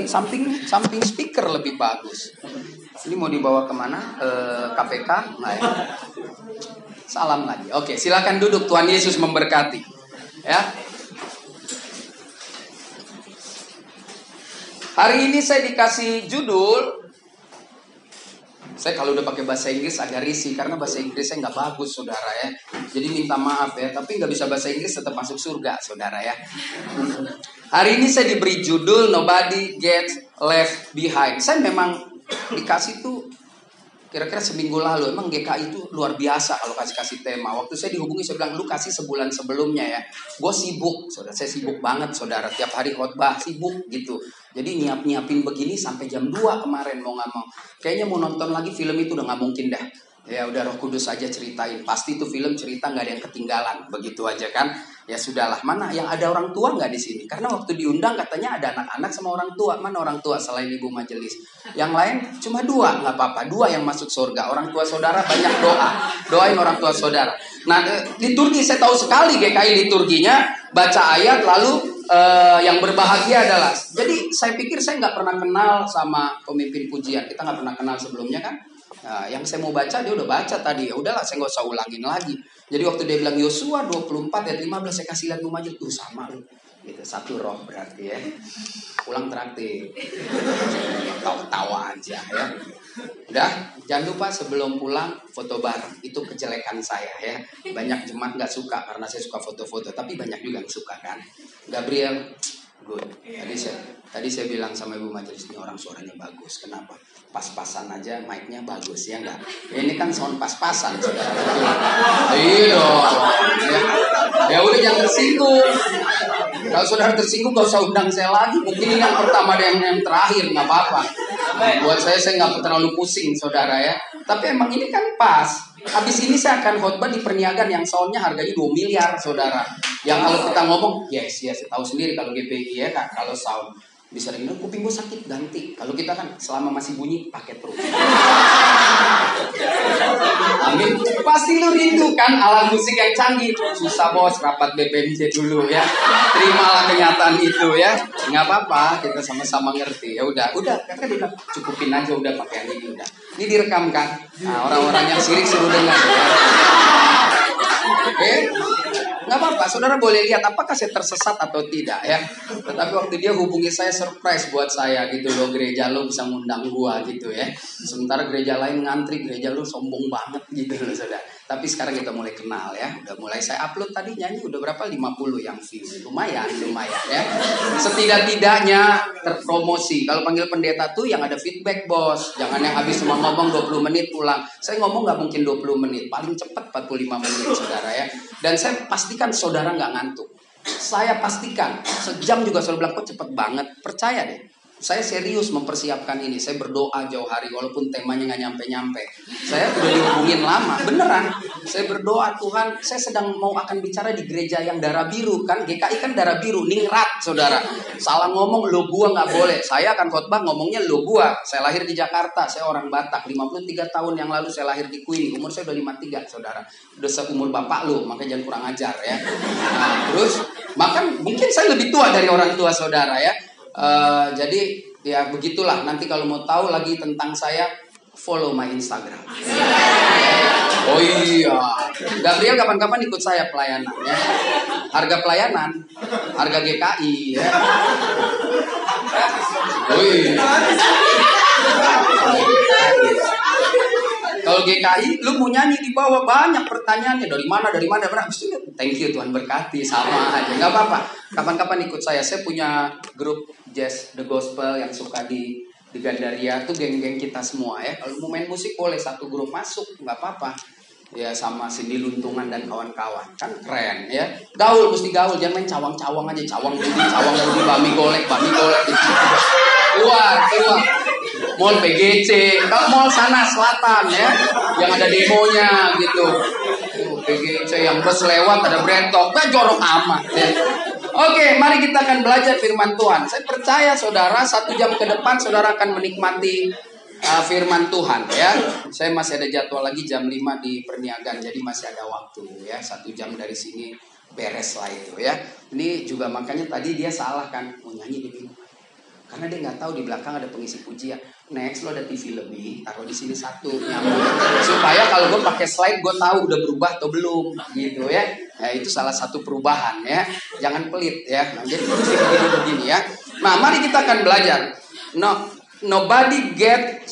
dari samping samping speaker lebih bagus. Ini mau dibawa ke mana? E, KPK? Nah, ya. Salam lagi. Oke, silakan duduk. Tuhan Yesus memberkati. Ya. Hari ini saya dikasih judul saya kalau udah pakai bahasa Inggris agak risih karena bahasa Inggris saya nggak bagus saudara ya. Jadi minta maaf ya, tapi nggak bisa bahasa Inggris tetap masuk surga saudara ya. Hari ini saya diberi judul Nobody Gets Left Behind. Saya memang dikasih tuh kira-kira seminggu lalu. Emang GKI itu luar biasa kalau kasih kasih tema. Waktu saya dihubungi saya bilang lu kasih sebulan sebelumnya ya. Gue sibuk saudara. Saya sibuk banget saudara. Tiap hari khotbah sibuk gitu jadi nyiap nyiapin begini sampai jam 2 kemarin mau nggak mau. Kayaknya mau nonton lagi film itu udah nggak mungkin dah. Ya udah Roh Kudus aja ceritain. Pasti itu film cerita nggak ada yang ketinggalan. Begitu aja kan? Ya sudahlah. Mana yang ada orang tua nggak di sini? Karena waktu diundang katanya ada anak-anak sama orang tua. Mana orang tua selain ibu majelis? Yang lain cuma dua nggak apa-apa. Dua yang masuk surga. Orang tua saudara banyak doa. Doain orang tua saudara. Nah eh, liturgi saya tahu sekali GKI liturginya. Baca ayat lalu uh, yang berbahagia adalah jadi saya pikir saya nggak pernah kenal sama pemimpin pujian kita nggak pernah kenal sebelumnya kan Nah, yang saya mau baca dia udah baca tadi. Ya udahlah saya nggak usah ulangin lagi. Jadi waktu dia bilang Yosua 24 ayat 15 saya kasih lihat rumah tuh sama. Gitu, satu roh berarti ya. Pulang traktir. Tawa-tawa aja ya. Udah, jangan lupa sebelum pulang foto bareng. Itu kejelekan saya ya. Banyak jemaat nggak suka karena saya suka foto-foto, tapi banyak juga yang suka kan. Gabriel, good. Tadi saya tadi saya bilang sama ibu majelis ini orang suaranya bagus. Kenapa? Pas-pasan aja mic-nya bagus ya enggak? Ya, ini kan sound pas-pasan. Iya ya, ya udah jangan tersinggung. Kalau saudara tersinggung gak usah undang saya lagi. Mungkin ini yang pertama dan yang terakhir nggak apa-apa. Buat saya saya nggak terlalu pusing saudara ya. Tapi emang ini kan pas. Habis ini saya akan khotbah di perniagaan yang soundnya harganya 2 miliar saudara. Yang kalau kita ngomong, yes, yes, tahu sendiri kalau GPI ya kan, kalau sound bisa dengar kuping gue sakit ganti. Kalau kita kan selama masih bunyi pakai terus. Amin pasti lu rindu kan alat musik yang canggih. Susah bos rapat BPMJ dulu ya. Terimalah kenyataan itu ya. Nggak apa-apa kita sama-sama ngerti. Ya udah udah kakak bilang cukupin aja udah pakai yang ini udah. Ini direkam kan nah, orang-orang yang sirik suruh dengar ya. oke nggak apa-apa, saudara boleh lihat apakah saya tersesat atau tidak ya. Tetapi waktu dia hubungi saya surprise buat saya gitu loh gereja lo bisa ngundang gua gitu ya. Sementara gereja lain ngantri, gereja lo sombong banget gitu loh saudara. Tapi sekarang kita mulai kenal ya. Udah mulai saya upload tadi nyanyi udah berapa? 50 yang view. Lumayan, lumayan ya. Setidak-tidaknya terpromosi. Kalau panggil pendeta tuh yang ada feedback bos. Jangan yang habis cuma ngomong 20 menit pulang. Saya ngomong nggak mungkin 20 menit. Paling cepat 45 menit saudara ya. Dan saya pastikan saudara nggak ngantuk. Saya pastikan sejam juga selalu bilang kok cepet banget. Percaya deh saya serius mempersiapkan ini. Saya berdoa jauh hari walaupun temanya nggak nyampe-nyampe. Saya udah dihubungin lama, beneran. Saya berdoa Tuhan, saya sedang mau akan bicara di gereja yang darah biru kan. GKI kan darah biru, ningrat saudara. Salah ngomong lo gua nggak boleh. Saya akan khotbah ngomongnya lo gua. Saya lahir di Jakarta, saya orang Batak. 53 tahun yang lalu saya lahir di Queen. Umur saya udah 53 saudara. Udah seumur bapak lo, makanya jangan kurang ajar ya. Nah, terus makan mungkin saya lebih tua dari orang tua saudara ya Uh, jadi ya begitulah. Nanti kalau mau tahu lagi tentang saya, follow my Instagram. Oh iya, Gabriel kapan-kapan ikut saya pelayanan ya. Harga pelayanan, harga GKI ya. Oh iya. Kalau GKI, lu mau nyanyi di bawah banyak pertanyaannya dari mana, dari mana, berapa? Thank you Tuhan berkati, sama aja, nggak apa-apa. Kapan-kapan ikut saya, saya punya grup jazz the gospel yang suka di di Gandaria tuh geng-geng kita semua ya. Kalau mau main musik boleh satu grup masuk, nggak apa-apa. Ya sama Cindy Luntungan dan kawan-kawan kan keren ya. Gaul mesti gaul, jangan main cawang-cawang aja, cawang jadi cawang jadi bami golek, bami golek. Keluar, keluar mall PGC, mall sana selatan ya, yang ada demonya gitu. PGC yang bus lewat ada brentok, kan jorok amat ya. Oke, mari kita akan belajar firman Tuhan. Saya percaya saudara satu jam ke depan saudara akan menikmati uh, firman Tuhan ya. Saya masih ada jadwal lagi jam 5 di perniagaan, jadi masih ada waktu ya. Satu jam dari sini beres lah itu ya. Ini juga makanya tadi dia salah kan mau nyanyi di bingung Karena dia nggak tahu di belakang ada pengisi pujian. Next lo ada TV lebih, taruh di sini satu nyambung. Supaya kalau gue pakai slide gue tahu udah berubah atau belum gitu ya. Ya itu salah satu perubahan ya. Jangan pelit ya. Nah, jadi begini begini ya. Nah mari kita akan belajar. No, nobody get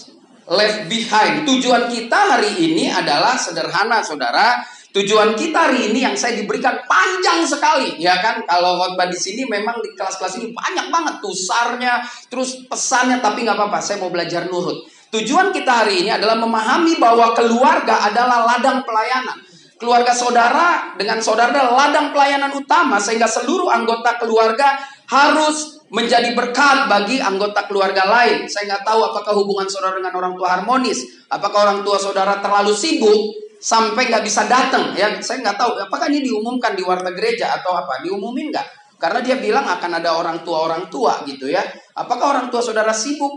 left behind. Tujuan kita hari ini adalah sederhana saudara Tujuan kita hari ini yang saya diberikan panjang sekali, ya kan? Kalau khotbah di sini memang di kelas-kelas ini banyak banget tusarnya, terus pesannya, tapi nggak apa-apa, saya mau belajar nurut. Tujuan kita hari ini adalah memahami bahwa keluarga adalah ladang pelayanan. Keluarga saudara dengan saudara adalah ladang pelayanan utama, sehingga seluruh anggota keluarga harus menjadi berkat bagi anggota keluarga lain. Saya nggak tahu apakah hubungan saudara dengan orang tua harmonis, apakah orang tua saudara terlalu sibuk, sampai nggak bisa datang ya. Saya nggak tahu apakah ini diumumkan di warta gereja atau apa? Diumumin nggak? Karena dia bilang akan ada orang tua orang tua gitu ya. Apakah orang tua saudara sibuk?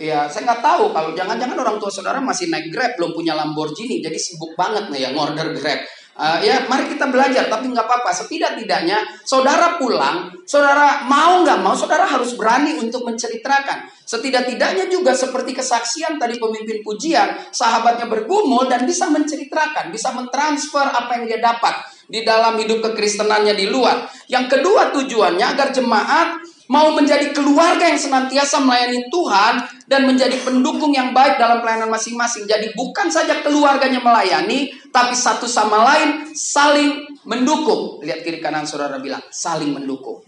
Ya saya nggak tahu. Kalau jangan-jangan orang tua saudara masih naik grab belum punya Lamborghini jadi sibuk banget nih ya ngorder grab Uh, ya, mari kita belajar, tapi nggak apa-apa. Setidak-tidaknya, saudara pulang, saudara mau nggak mau, saudara harus berani untuk menceritakan. Setidak-tidaknya juga seperti kesaksian tadi pemimpin pujian, sahabatnya bergumul dan bisa menceritakan, bisa mentransfer apa yang dia dapat di dalam hidup kekristenannya di luar. Yang kedua tujuannya agar jemaat mau menjadi keluarga yang senantiasa melayani Tuhan dan menjadi pendukung yang baik dalam pelayanan masing-masing. Jadi bukan saja keluarganya melayani, tapi satu sama lain saling mendukung. Lihat kiri kanan saudara bilang, saling mendukung.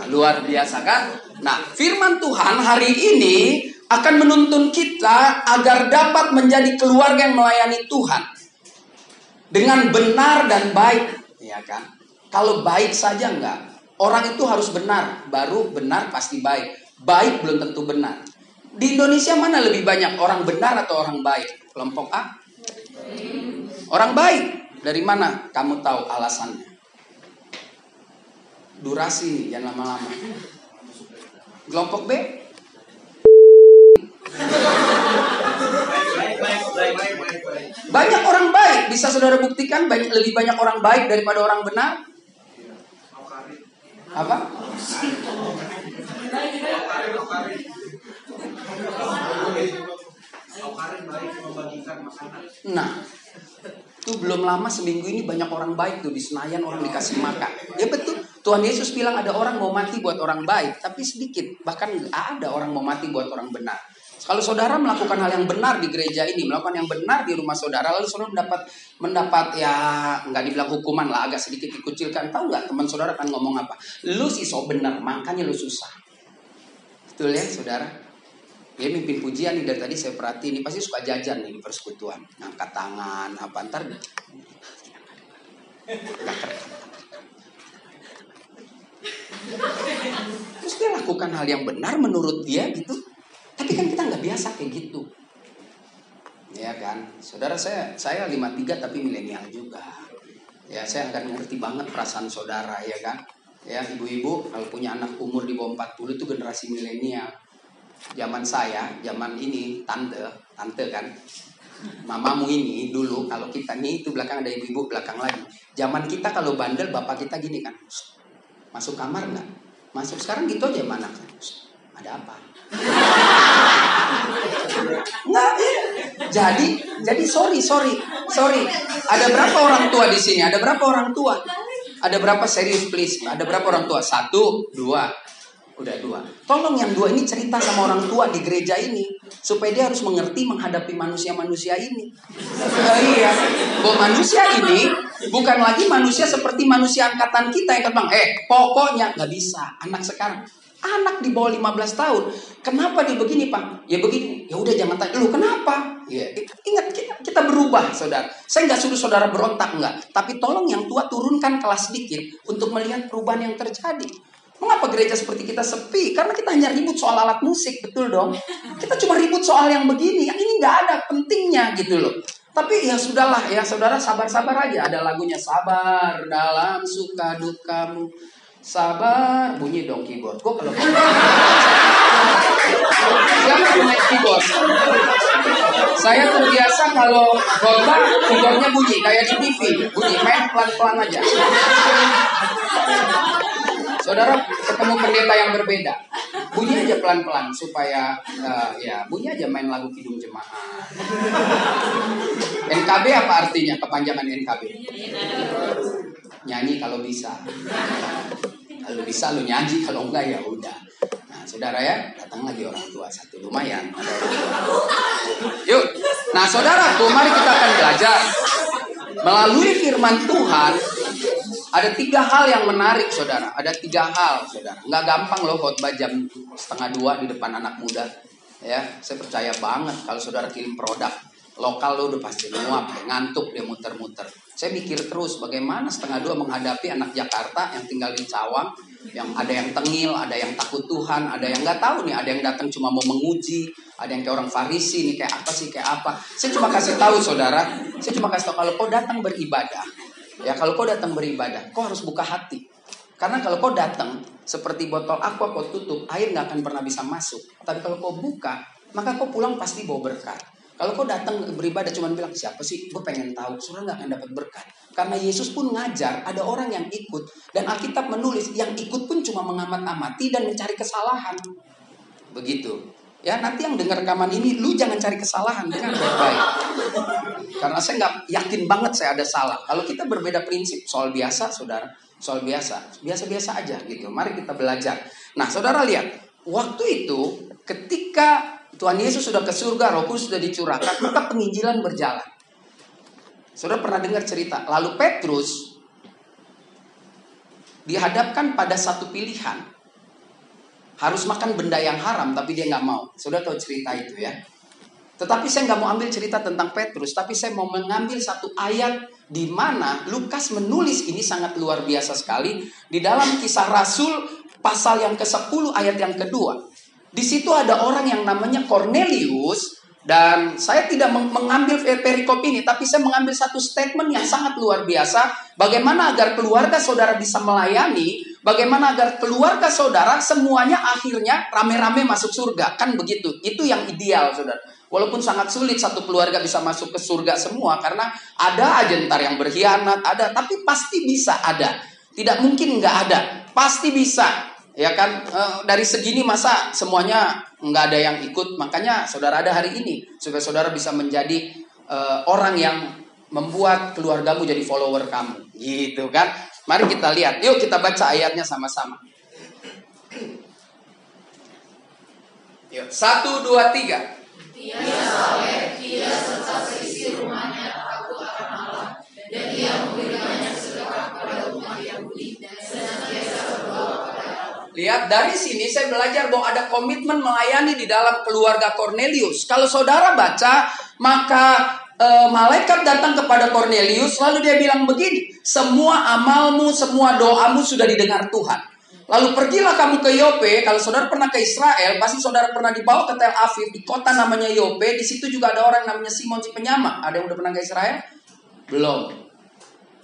Nah, luar biasa kan? Nah, firman Tuhan hari ini akan menuntun kita agar dapat menjadi keluarga yang melayani Tuhan dengan benar dan baik, ya kan? Kalau baik saja enggak, Orang itu harus benar, baru benar pasti baik. Baik belum tentu benar. Di Indonesia mana lebih banyak orang benar atau orang baik? Kelompok A? Orang baik. Dari mana kamu tahu alasannya? Durasi yang lama-lama. Kelompok B? Banyak orang baik, bisa saudara buktikan banyak lebih banyak orang baik daripada orang benar? Apa? Nah, itu belum lama seminggu ini banyak orang baik tuh di Senayan orang dikasih makan. Ya betul. Tuhan Yesus bilang ada orang mau mati buat orang baik, tapi sedikit. Bahkan ada orang mau mati buat orang benar. Kalau saudara melakukan hal yang benar di gereja ini, melakukan yang benar di rumah saudara, lalu saudara mendapat mendapat ya nggak dibilang hukuman lah, agak sedikit dikucilkan. Tahu nggak teman saudara akan ngomong apa? Lu sih so benar, makanya lu susah. Betul ya saudara? Dia mimpin pujian nih dari tadi saya perhatiin, ini pasti suka jajan nih di persekutuan. Ngangkat tangan, apa ntar Gak. Terus dia lakukan hal yang benar menurut dia gitu. Tapi kan kita nggak biasa kayak gitu. Ya kan, saudara saya saya 53 tapi milenial juga. Ya saya akan ngerti banget perasaan saudara ya kan. Ya ibu-ibu kalau punya anak umur di bawah 40 itu generasi milenial. Zaman saya, zaman ini tante, tante kan. Mamamu ini dulu kalau kita nih itu belakang ada ibu-ibu belakang lagi. Zaman kita kalau bandel bapak kita gini kan. Masuk kamar nggak? Masuk sekarang gitu aja mana? Ada apa? Nggak. Jadi, jadi sorry, sorry, sorry. Ada berapa orang tua di sini? Ada berapa orang tua? Ada berapa serius please? Ada berapa orang tua? Satu, dua. Udah dua. Tolong yang dua ini cerita sama orang tua di gereja ini supaya dia harus mengerti menghadapi manusia-manusia ini. Uh, iya, bahwa manusia ini bukan lagi manusia seperti manusia angkatan kita yang kata eh pokoknya nggak bisa anak sekarang Anak di bawah 15 tahun. Kenapa dia begini, Pak? Ya begini. Ya udah jangan tanya. Lu kenapa? Ya, ingat kita, kita berubah, Saudara. Saya nggak suruh Saudara berontak enggak, tapi tolong yang tua turunkan kelas sedikit untuk melihat perubahan yang terjadi. Mengapa gereja seperti kita sepi? Karena kita hanya ribut soal alat musik, betul dong? Kita cuma ribut soal yang begini, yang ini nggak ada pentingnya gitu loh. Tapi ya sudahlah ya saudara sabar-sabar aja. Ada lagunya sabar dalam suka dukamu. Sabar, bunyi dong keyboard. Gue kalau Siapa punya keyboard? Saya terbiasa kalau khotbah keyboardnya bunyi kayak di TV, bunyi main pelan-pelan aja. saudara ketemu pendeta yang berbeda, bunyi aja pelan-pelan supaya uh, ya bunyi aja main lagu kidung jemaah. NKB apa artinya kepanjangan NKB? Nyanyi kalau bisa. Kalau bisa lu nyanyi, kalau enggak ya udah. Nah, saudara ya, datang lagi orang tua satu lumayan. Yuk, nah saudaraku, mari kita akan belajar melalui firman Tuhan ada tiga hal yang menarik, saudara. Ada tiga hal, saudara. Nggak gampang loh khotbah jam setengah dua di depan anak muda. Ya, saya percaya banget kalau saudara kirim produk lokal lo udah pasti nguap, ngantuk dia muter-muter. Saya mikir terus bagaimana setengah dua menghadapi anak Jakarta yang tinggal di Cawang, yang ada yang tengil, ada yang takut Tuhan, ada yang nggak tahu nih, ada yang datang cuma mau menguji, ada yang kayak orang Farisi nih kayak apa sih kayak apa. Saya cuma kasih tahu saudara, saya cuma kasih tahu kalau kau datang beribadah, Ya kalau kau datang beribadah, kau harus buka hati. Karena kalau kau datang seperti botol aqua kau tutup, air nggak akan pernah bisa masuk. Tapi kalau kau buka, maka kau pulang pasti bawa berkat. Kalau kau datang beribadah cuma bilang siapa sih, gue pengen tahu, saudara nggak akan dapat berkat. Karena Yesus pun ngajar, ada orang yang ikut dan Alkitab menulis yang ikut pun cuma mengamat-amati dan mencari kesalahan. Begitu. Ya nanti yang dengar rekaman ini, lu jangan cari kesalahan dengan baik-baik. Karena saya nggak yakin banget saya ada salah. Kalau kita berbeda prinsip soal biasa, saudara, soal biasa, biasa-biasa aja gitu. Mari kita belajar. Nah, saudara lihat, waktu itu ketika Tuhan Yesus sudah ke surga, Roh Kudus sudah dicurahkan, maka penginjilan berjalan. Saudara pernah dengar cerita, lalu Petrus dihadapkan pada satu pilihan harus makan benda yang haram tapi dia nggak mau. Sudah tahu cerita itu ya. Tetapi saya nggak mau ambil cerita tentang Petrus, tapi saya mau mengambil satu ayat di mana Lukas menulis ini sangat luar biasa sekali di dalam kisah Rasul pasal yang ke-10 ayat yang kedua. Di situ ada orang yang namanya Cornelius dan saya tidak mengambil perikop ini, tapi saya mengambil satu statement yang sangat luar biasa. Bagaimana agar keluarga saudara bisa melayani Bagaimana agar keluarga saudara semuanya akhirnya rame-rame masuk surga. Kan begitu. Itu yang ideal saudara. Walaupun sangat sulit satu keluarga bisa masuk ke surga semua. Karena ada aja ntar yang berkhianat. Ada. Tapi pasti bisa ada. Tidak mungkin nggak ada. Pasti bisa. Ya kan e, dari segini masa semuanya nggak ada yang ikut. Makanya saudara ada hari ini. Supaya saudara bisa menjadi e, orang yang membuat keluargamu jadi follower kamu. Gitu kan. Mari kita lihat. Yuk kita baca ayatnya sama-sama. Satu, dua, tiga. Dia saleh, dia serta seisi rumahnya Lihat dari sini saya belajar bahwa ada komitmen melayani di dalam keluarga Cornelius. Kalau saudara baca, maka e, malaikat datang kepada Cornelius, lalu dia bilang begini, semua amalmu, semua doamu sudah didengar Tuhan. Lalu pergilah kamu ke Yope. Kalau saudara pernah ke Israel, pasti saudara pernah dibawa ke Tel Aviv di kota namanya Yope. Di situ juga ada orang namanya Simon si penyama. Ada yang udah pernah ke Israel? Belum.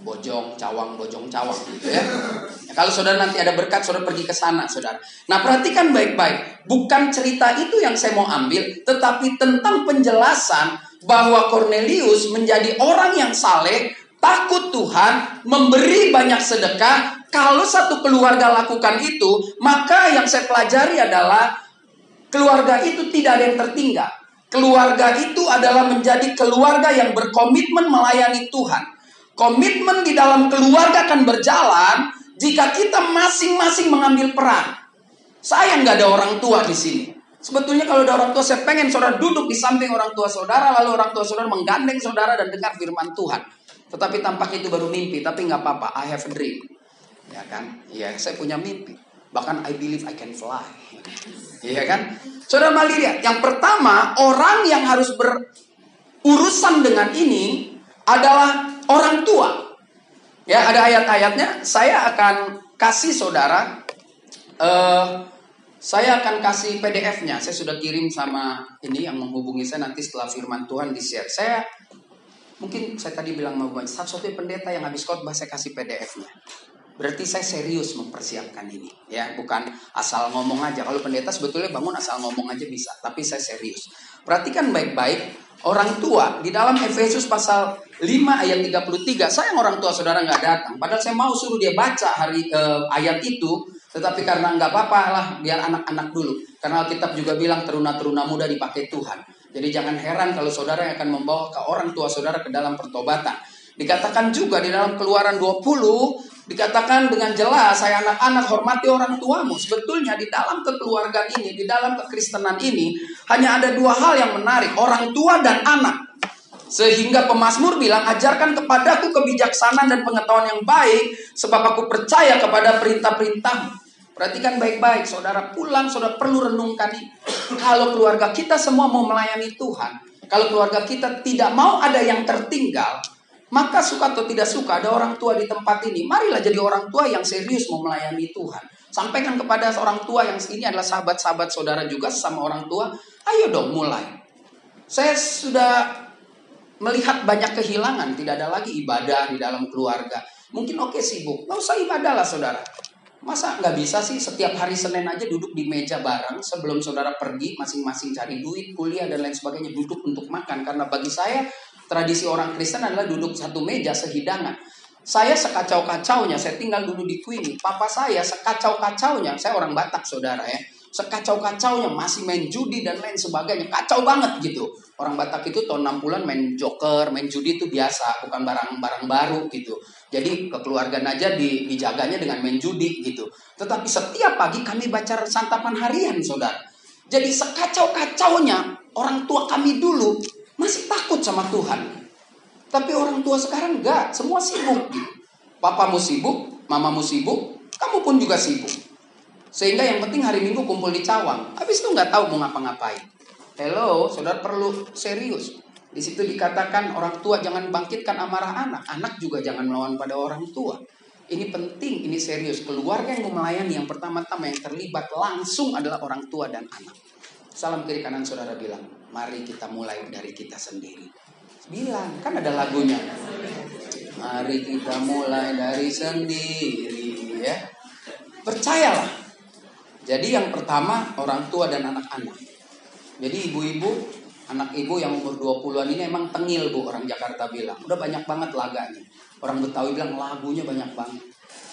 Bojong, cawang, bojong, cawang gitu ya. ya. Kalau saudara nanti ada berkat, saudara pergi ke sana, saudara. Nah perhatikan baik-baik. Bukan cerita itu yang saya mau ambil, tetapi tentang penjelasan bahwa Cornelius menjadi orang yang saleh, takut Tuhan, memberi banyak sedekah. Kalau satu keluarga lakukan itu, maka yang saya pelajari adalah keluarga itu tidak ada yang tertinggal. Keluarga itu adalah menjadi keluarga yang berkomitmen melayani Tuhan. Komitmen di dalam keluarga akan berjalan jika kita masing-masing mengambil peran. Saya nggak ada orang tua di sini. Sebetulnya kalau ada orang tua, saya pengen saudara duduk di samping orang tua saudara, lalu orang tua saudara menggandeng saudara dan dengar firman Tuhan. Tetapi tampak itu baru mimpi, tapi nggak apa-apa. I have a dream. Ya kan? Iya, saya punya mimpi. Bahkan I believe I can fly. Iya kan? Saudara mari lihat, yang pertama, orang yang harus berurusan dengan ini adalah orang tua. Ya, ada ayat-ayatnya. Saya akan kasih saudara uh, saya akan kasih PDF-nya. Saya sudah kirim sama ini yang menghubungi saya nanti setelah firman Tuhan di-share. Saya mungkin saya tadi bilang mau buat satu-satunya pendeta yang habis khotbah saya kasih PDF-nya. Berarti saya serius mempersiapkan ini, ya, bukan asal ngomong aja. Kalau pendeta sebetulnya bangun asal ngomong aja bisa, tapi saya serius. Perhatikan baik-baik, orang tua di dalam Efesus pasal 5 ayat 33. Saya orang tua saudara nggak datang, padahal saya mau suruh dia baca hari eh, ayat itu Tetapi karena nggak apa-apa lah, biar anak-anak dulu. Karena Alkitab juga bilang teruna-teruna muda dipakai Tuhan. Jadi jangan heran kalau saudara akan membawa ke orang tua saudara ke dalam pertobatan. Dikatakan juga di dalam keluaran 20, dikatakan dengan jelas, saya anak-anak hormati orang tuamu. Sebetulnya di dalam kekeluargaan ini, di dalam kekristenan ini, hanya ada dua hal yang menarik, orang tua dan anak. Sehingga pemazmur bilang, ajarkan kepadaku kebijaksanaan dan pengetahuan yang baik, sebab aku percaya kepada perintah-perintahmu. Perhatikan baik-baik, saudara pulang, saudara perlu renungkan ini. Kalau keluarga kita semua mau melayani Tuhan, kalau keluarga kita tidak mau ada yang tertinggal, maka suka atau tidak suka ada orang tua di tempat ini. Marilah jadi orang tua yang serius mau melayani Tuhan. Sampaikan kepada orang tua yang ini adalah sahabat-sahabat saudara juga sama orang tua. Ayo dong mulai. Saya sudah melihat banyak kehilangan. Tidak ada lagi ibadah di dalam keluarga. Mungkin oke okay, sibuk. Nggak usah ibadah lah saudara. Masa nggak bisa sih setiap hari Senin aja duduk di meja bareng sebelum saudara pergi masing-masing cari duit, kuliah dan lain sebagainya duduk untuk makan karena bagi saya tradisi orang Kristen adalah duduk satu meja sehidangan. Saya sekacau-kacaunya, saya tinggal dulu di Queenie. Papa saya sekacau-kacaunya, saya orang Batak saudara ya. Sekacau-kacaunya masih main judi dan lain sebagainya. Kacau banget gitu. Orang Batak itu tahun 60-an main joker main judi itu biasa bukan barang-barang baru gitu. Jadi kekeluargaan aja di, dijaganya dengan main judi gitu. Tetapi setiap pagi kami baca santapan harian saudara. Jadi sekacau-kacaunya orang tua kami dulu masih takut sama Tuhan tapi orang tua sekarang enggak semua sibuk papamu sibuk mamamu sibuk kamu pun juga sibuk sehingga yang penting hari Minggu kumpul di Cawang. Habis itu nggak tahu mau ngapa-ngapain. Hello, saudara perlu serius. Di situ dikatakan orang tua jangan bangkitkan amarah anak. Anak juga jangan melawan pada orang tua. Ini penting, ini serius. Keluarga yang melayani yang pertama-tama yang terlibat langsung adalah orang tua dan anak. Salam kiri kanan saudara bilang, mari kita mulai dari kita sendiri. Bilang, kan ada lagunya. Mari kita mulai dari sendiri ya. Percayalah, jadi yang pertama orang tua dan anak-anak. Jadi ibu-ibu, anak ibu yang umur 20-an ini emang tengil Bu orang Jakarta bilang. Udah banyak banget laganya. Orang Betawi bilang lagunya banyak banget.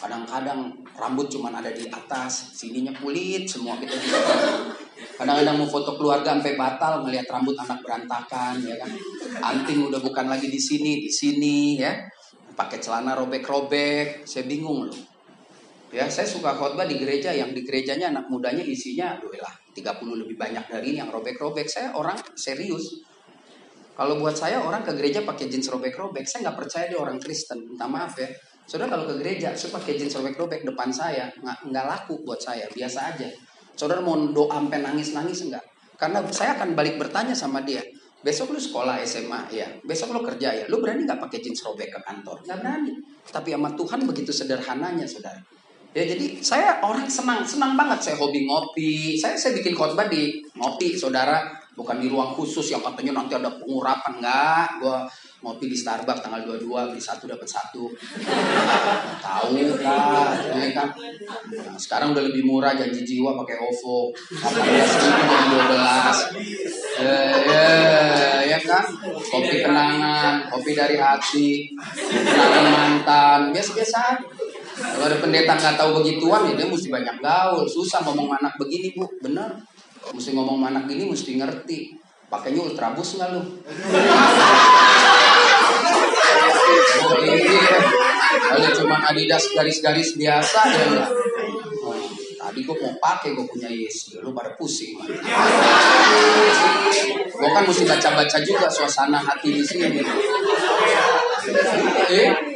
Kadang-kadang rambut cuma ada di atas, sininya kulit, semua kita juga. Kadang-kadang mau foto keluarga sampai batal melihat rambut anak berantakan, ya kan. Anting udah bukan lagi di sini, di sini, ya. Pakai celana robek-robek, saya bingung loh Ya, saya suka khotbah di gereja yang di gerejanya anak mudanya isinya aduh lah 30 lebih banyak dari ini yang robek-robek. Saya orang serius. Kalau buat saya orang ke gereja pakai jeans robek-robek, saya nggak percaya dia orang Kristen. Minta maaf ya. Saudara kalau ke gereja, saya pakai jeans robek-robek depan saya, nggak nggak laku buat saya, biasa aja. Saudara mau doa sampai nangis-nangis enggak? Karena saya akan balik bertanya sama dia. Besok lu sekolah SMA ya, besok lu kerja ya, lu berani nggak pakai jeans robek ke kantor? Nggak berani. Tapi sama Tuhan begitu sederhananya, saudara. Ya jadi saya orang senang, senang banget saya hobi ngopi. Saya saya bikin khotbah di ngopi, saudara. Bukan di ruang khusus yang katanya nanti ada pengurapan enggak. Gua ngopi di Starbucks tanggal 22 beli satu dapat satu. Tahu lah, ya kan. Nah, sekarang udah lebih murah janji jiwa pakai OVO. 18 ribu jadi 12. Ya, ya, ya kan. Kopi kenangan, kopi dari hati, kenangan mantan, biasa-biasa kalau ada pendeta nggak tahu begituan ya dia mesti banyak gaul. Susah ngomong anak begini bu, bener. Mesti ngomong anak ini mesti ngerti. Pakainya ultrabus nggak lu? Kalau cuma Adidas garis-garis biasa ya. Oh, tadi gue mau pakai gue punya Yes, lu pada pusing. Gue kan mesti baca-baca juga suasana hati di sini. Eh,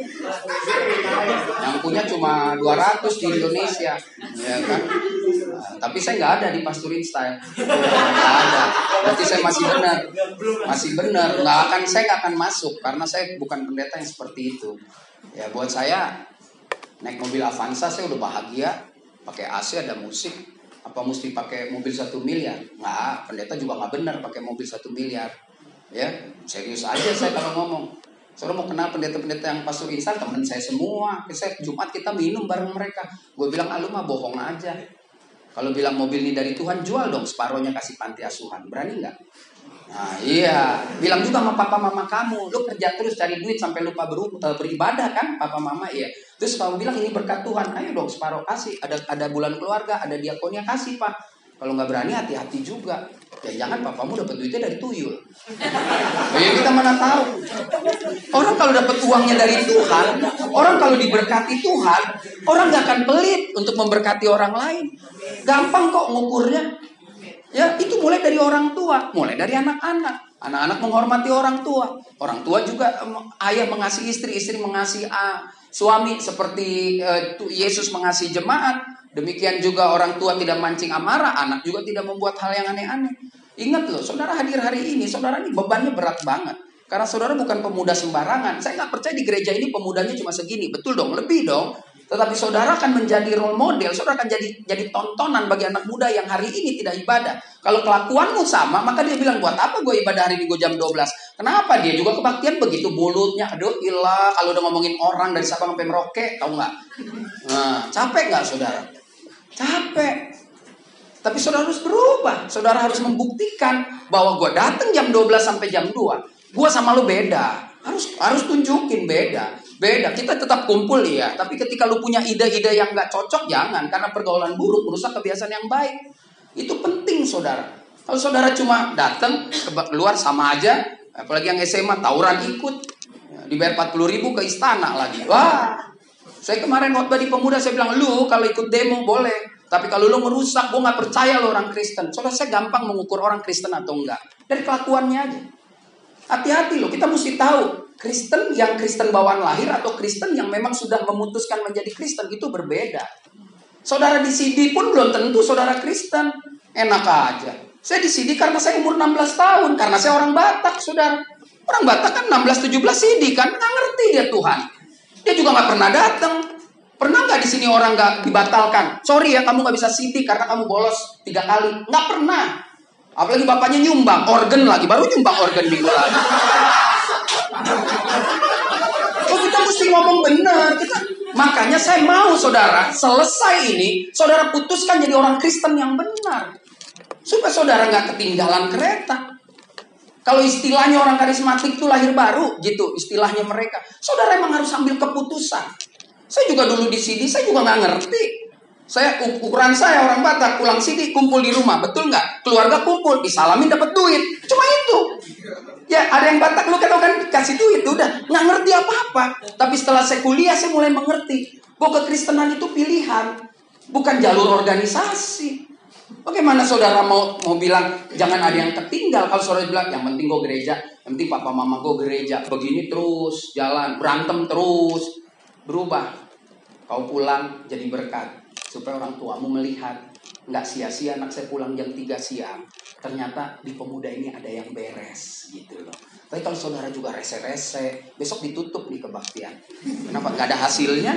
punya cuma 200 di Indonesia. Ya kan? Nah, tapi saya nggak ada di pasturin style. Nggak ada. Berarti saya masih benar. Masih benar. Nggak akan saya nggak akan masuk karena saya bukan pendeta yang seperti itu. Ya buat saya naik mobil Avanza saya udah bahagia. Pakai AC ada musik. Apa mesti pakai mobil satu miliar? Nggak. Pendeta juga nggak benar pakai mobil satu miliar. Ya serius aja saya kalau ngomong Saudara mau kenal pendeta-pendeta yang pastor instan teman saya semua. Saya Jumat kita minum bareng mereka. Gue bilang, ah, lu mah bohong aja. Kalau bilang mobil ini dari Tuhan, jual dong separohnya kasih panti asuhan. Berani nggak? Nah, iya, bilang juga sama papa mama kamu, lu kerja terus cari duit sampai lupa ber, eh, beribadah kan, papa mama iya. Terus kamu bilang ini berkat Tuhan, ayo dong separuh kasih, ada ada bulan keluarga, ada diakonnya kasih pak. Kalau nggak berani hati-hati juga. Ya jangan papamu dapat duitnya dari tuyul. Ya kita mana tahu. Orang kalau dapat uangnya dari Tuhan, orang kalau diberkati Tuhan, orang nggak akan pelit untuk memberkati orang lain. Gampang kok ngukurnya. Ya, itu mulai dari orang tua, mulai dari anak-anak. Anak-anak menghormati orang tua. Orang tua juga ayah mengasihi istri, istri mengasihi uh, suami seperti uh, Yesus mengasihi jemaat. Demikian juga orang tua tidak mancing amarah, anak juga tidak membuat hal yang aneh-aneh. Ingat loh, saudara hadir hari ini, saudara ini bebannya berat banget. Karena saudara bukan pemuda sembarangan. Saya nggak percaya di gereja ini pemudanya cuma segini. Betul dong, lebih dong. Tetapi saudara akan menjadi role model, saudara akan jadi jadi tontonan bagi anak muda yang hari ini tidak ibadah. Kalau kelakuanmu sama, maka dia bilang, buat apa gue ibadah hari ini gue jam 12? Kenapa? Dia juga kebaktian begitu mulutnya, aduh ilah, kalau udah ngomongin orang dari Sabang sampai Merauke, tahu nggak? Nah, capek nggak saudara? Capek. Tapi saudara harus berubah. Saudara harus membuktikan bahwa gue datang jam 12 sampai jam 2. Gue sama lo beda. Harus harus tunjukin beda. Beda, kita tetap kumpul ya. Tapi ketika lu punya ide-ide yang nggak cocok, jangan. Karena pergaulan buruk merusak kebiasaan yang baik. Itu penting, saudara. Kalau saudara cuma datang keluar sama aja, apalagi yang SMA tawuran ikut, ya, dibayar 40 ribu ke istana lagi. Wah, saya kemarin waktu di pemuda saya bilang, lu kalau ikut demo boleh. Tapi kalau lu merusak, gue nggak percaya lo orang Kristen. Saudara saya gampang mengukur orang Kristen atau enggak. Dari kelakuannya aja. Hati-hati loh, kita mesti tahu Kristen yang Kristen bawaan lahir atau Kristen yang memang sudah memutuskan menjadi Kristen itu berbeda. Saudara di CD pun belum tentu saudara Kristen. Enak aja. Saya di CD karena saya umur 16 tahun, karena saya orang Batak, saudara. Orang Batak kan 16-17 CD kan, nggak ngerti dia Tuhan. Dia juga nggak pernah datang. Pernah nggak di sini orang nggak dibatalkan? Sorry ya, kamu nggak bisa CD karena kamu bolos tiga kali. Nggak pernah. Apalagi bapaknya nyumbang, organ lagi, baru nyumbang organ minggu lalu. Oh kita mesti ngomong benar. Kita makanya saya mau saudara selesai ini, saudara putuskan jadi orang Kristen yang benar, supaya saudara nggak ketinggalan kereta. Kalau istilahnya orang karismatik itu lahir baru, gitu istilahnya mereka. Saudara emang harus ambil keputusan. Saya juga dulu di sini, saya juga nggak ngerti. Saya ukuran saya orang Batak pulang sini kumpul di rumah, betul nggak? Keluarga kumpul, disalamin dapat duit, cuma itu. Ya ada yang Batak lu kan kan kasih duit udah nggak ngerti apa-apa. Tapi setelah saya kuliah saya mulai mengerti bahwa kekristenan itu pilihan, bukan jalur organisasi. Bagaimana saudara mau mau bilang jangan ada yang tertinggal kalau saudara bilang yang penting gue gereja, yang penting papa mama gue gereja, begini terus jalan berantem terus berubah. Kau pulang jadi berkat supaya orang tuamu melihat. Nggak sia-sia anak saya pulang jam 3 siang. Ternyata di pemuda ini ada yang beres gitu loh. Tapi kalau saudara juga rese-rese besok ditutup nih kebaktian. Kenapa nggak ada hasilnya?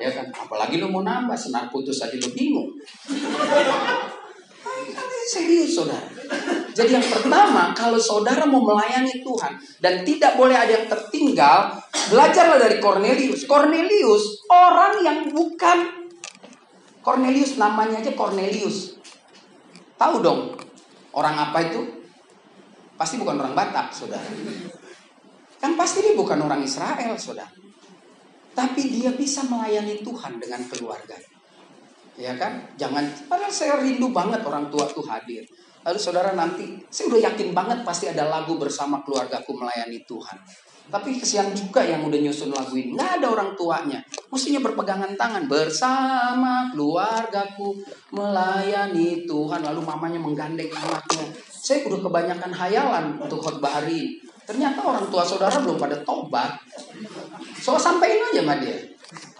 Ya kan? Apalagi lu mau nambah senar putus aja lu bingung serius saudara jadi yang pertama, kalau saudara mau melayani Tuhan dan tidak boleh ada yang tertinggal, belajarlah dari Cornelius. Cornelius orang yang bukan Cornelius namanya aja Cornelius. Tahu dong orang apa itu? Pasti bukan orang Batak, saudara. Kan pasti dia bukan orang Israel, saudara. Tapi dia bisa melayani Tuhan dengan keluarga. Ya kan? Jangan, padahal saya rindu banget orang tua tuh hadir. Lalu saudara nanti, saya udah yakin banget pasti ada lagu bersama keluargaku melayani Tuhan. Tapi kesian juga yang udah nyusun lagu ini. Nggak ada orang tuanya. Mestinya berpegangan tangan. Bersama keluargaku melayani Tuhan. Lalu mamanya menggandeng anaknya. Saya udah kebanyakan hayalan untuk khotbah hari. Ternyata orang tua saudara belum pada tobat. So sampaikan aja sama dia.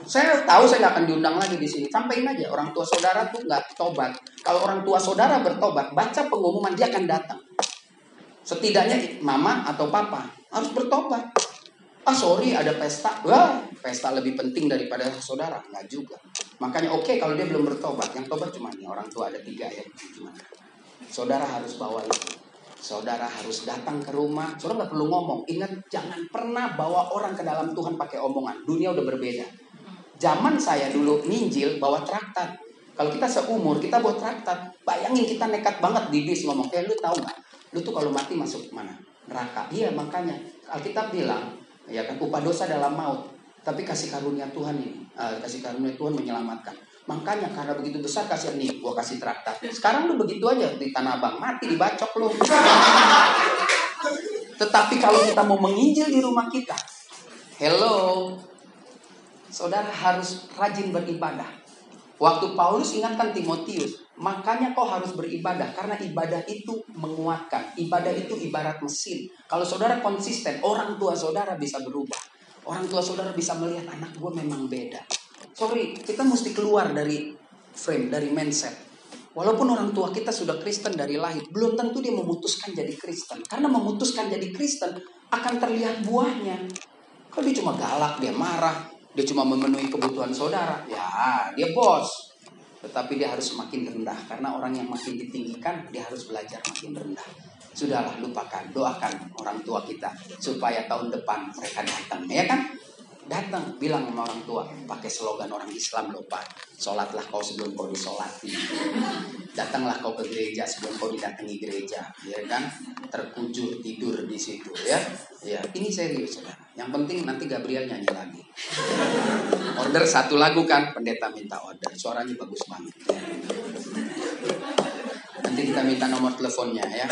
Saya tahu saya nggak akan diundang lagi di sini. Sampaikan aja orang tua saudara tuh nggak tobat. Kalau orang tua saudara bertobat, baca pengumuman dia akan datang. Setidaknya mama atau papa harus bertobat. Ah sorry ada pesta. Wah pesta lebih penting daripada saudara. Nggak juga. Makanya oke okay, kalau dia belum bertobat. Yang tobat cuma nih orang tua ada tiga ya. Saudara harus bawa itu. Saudara harus datang ke rumah. Saudara nggak perlu ngomong. Ingat jangan pernah bawa orang ke dalam Tuhan pakai omongan. Dunia udah berbeda. Zaman saya dulu ninjil bawa traktat. Kalau kita seumur kita buat traktat. Bayangin kita nekat banget di bis ngomong. Eh lu tahu nggak? Lu tuh kalau mati masuk mana? Neraka. Iya makanya Alkitab bilang ya kan upah dosa dalam maut. Tapi kasih karunia Tuhan ini, uh, kasih karunia Tuhan menyelamatkan. Makanya karena begitu besar kasih nih, gua kasih traktat. Sekarang lu begitu aja di Tanah Abang, mati dibacok lu. Tetapi kalau kita mau menginjil di rumah kita, hello, saudara harus rajin beribadah. Waktu Paulus ingatkan Timotius, makanya kau harus beribadah karena ibadah itu menguatkan. Ibadah itu ibarat mesin. Kalau saudara konsisten, orang tua saudara bisa berubah. Orang tua saudara bisa melihat anak gue memang beda. Sorry, kita mesti keluar dari frame, dari mindset. Walaupun orang tua kita sudah Kristen dari lahir, belum tentu dia memutuskan jadi Kristen. Karena memutuskan jadi Kristen akan terlihat buahnya. Kalau dia cuma galak, dia marah, dia cuma memenuhi kebutuhan saudara, ya dia bos. Tetapi dia harus semakin rendah karena orang yang makin ditinggikan dia harus belajar makin rendah. Sudahlah lupakan, doakan orang tua kita supaya tahun depan mereka datang, ya kan? Datang, bilang sama orang tua, pakai slogan orang Islam loh Pak. Sholatlah kau sebelum kau disolati. Datanglah kau ke gereja sebelum kau didatangi gereja, ya kan? Terkujur tidur di situ, ya. Ya, ini serius, ya. Yang penting nanti Gabriel nyanyi lagi. Order satu lagu kan, pendeta minta order. Suaranya bagus banget. Ya. Nanti kita minta nomor teleponnya ya.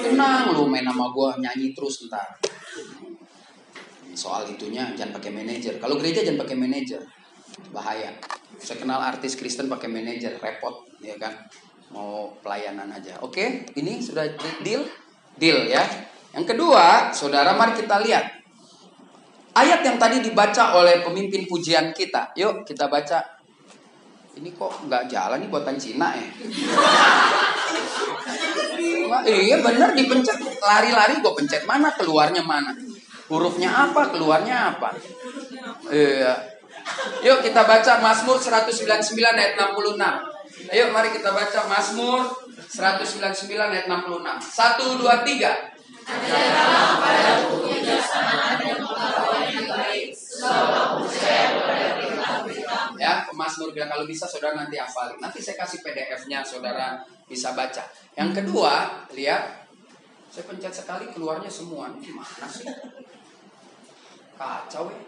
Tenang lu main nama gue nyanyi terus ntar soal itunya jangan pakai manajer. Kalau gereja jangan pakai manajer, bahaya. Saya kenal artis Kristen pakai manajer, repot, ya kan? Mau pelayanan aja. Oke, ini sudah deal, deal ya. Yang kedua, saudara, mari kita lihat ayat yang tadi dibaca oleh pemimpin pujian kita. Yuk kita baca. Ini kok nggak jalan nih buatan Cina ya? Iya bener dipencet lari-lari gue pencet mana keluarnya mana hurufnya apa, keluarnya apa. Iya. Yuk kita baca Mazmur 199 ayat 66. Ayo mari kita baca Mazmur 199 ayat 66. 1 2 3. Ya, Mazmur bilang kalau bisa saudara nanti hafalin. Nanti saya kasih PDF-nya saudara bisa baca. Yang kedua, lihat saya pencet sekali keluarnya semua. Gimana sih? Kacau ya.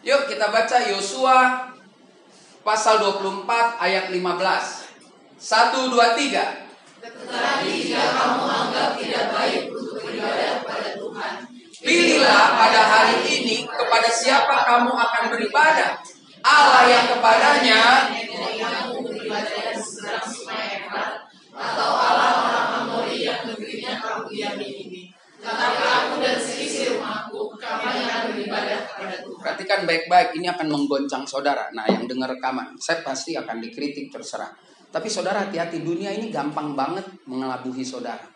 Yuk kita baca Yosua pasal 24 ayat 15. 1 2 3. Tetapi jika kamu anggap tidak baik untuk beribadah pada Tuhan, Pilihlah pada hari ini kepada siapa kamu akan beribadah. Allah yang kepadanya kamu beribadah di seberang sungai Efrat, atau Allah orang Amori yang negerinya kamu diami ini. Tetapi aku dan seisi rumahku, kami akan beribadah kepada Tuhan. Perhatikan baik-baik, ini akan menggoncang saudara. Nah, yang dengar rekaman, saya pasti akan dikritik terserah. Tapi saudara hati-hati, dunia ini gampang banget mengelabuhi saudara.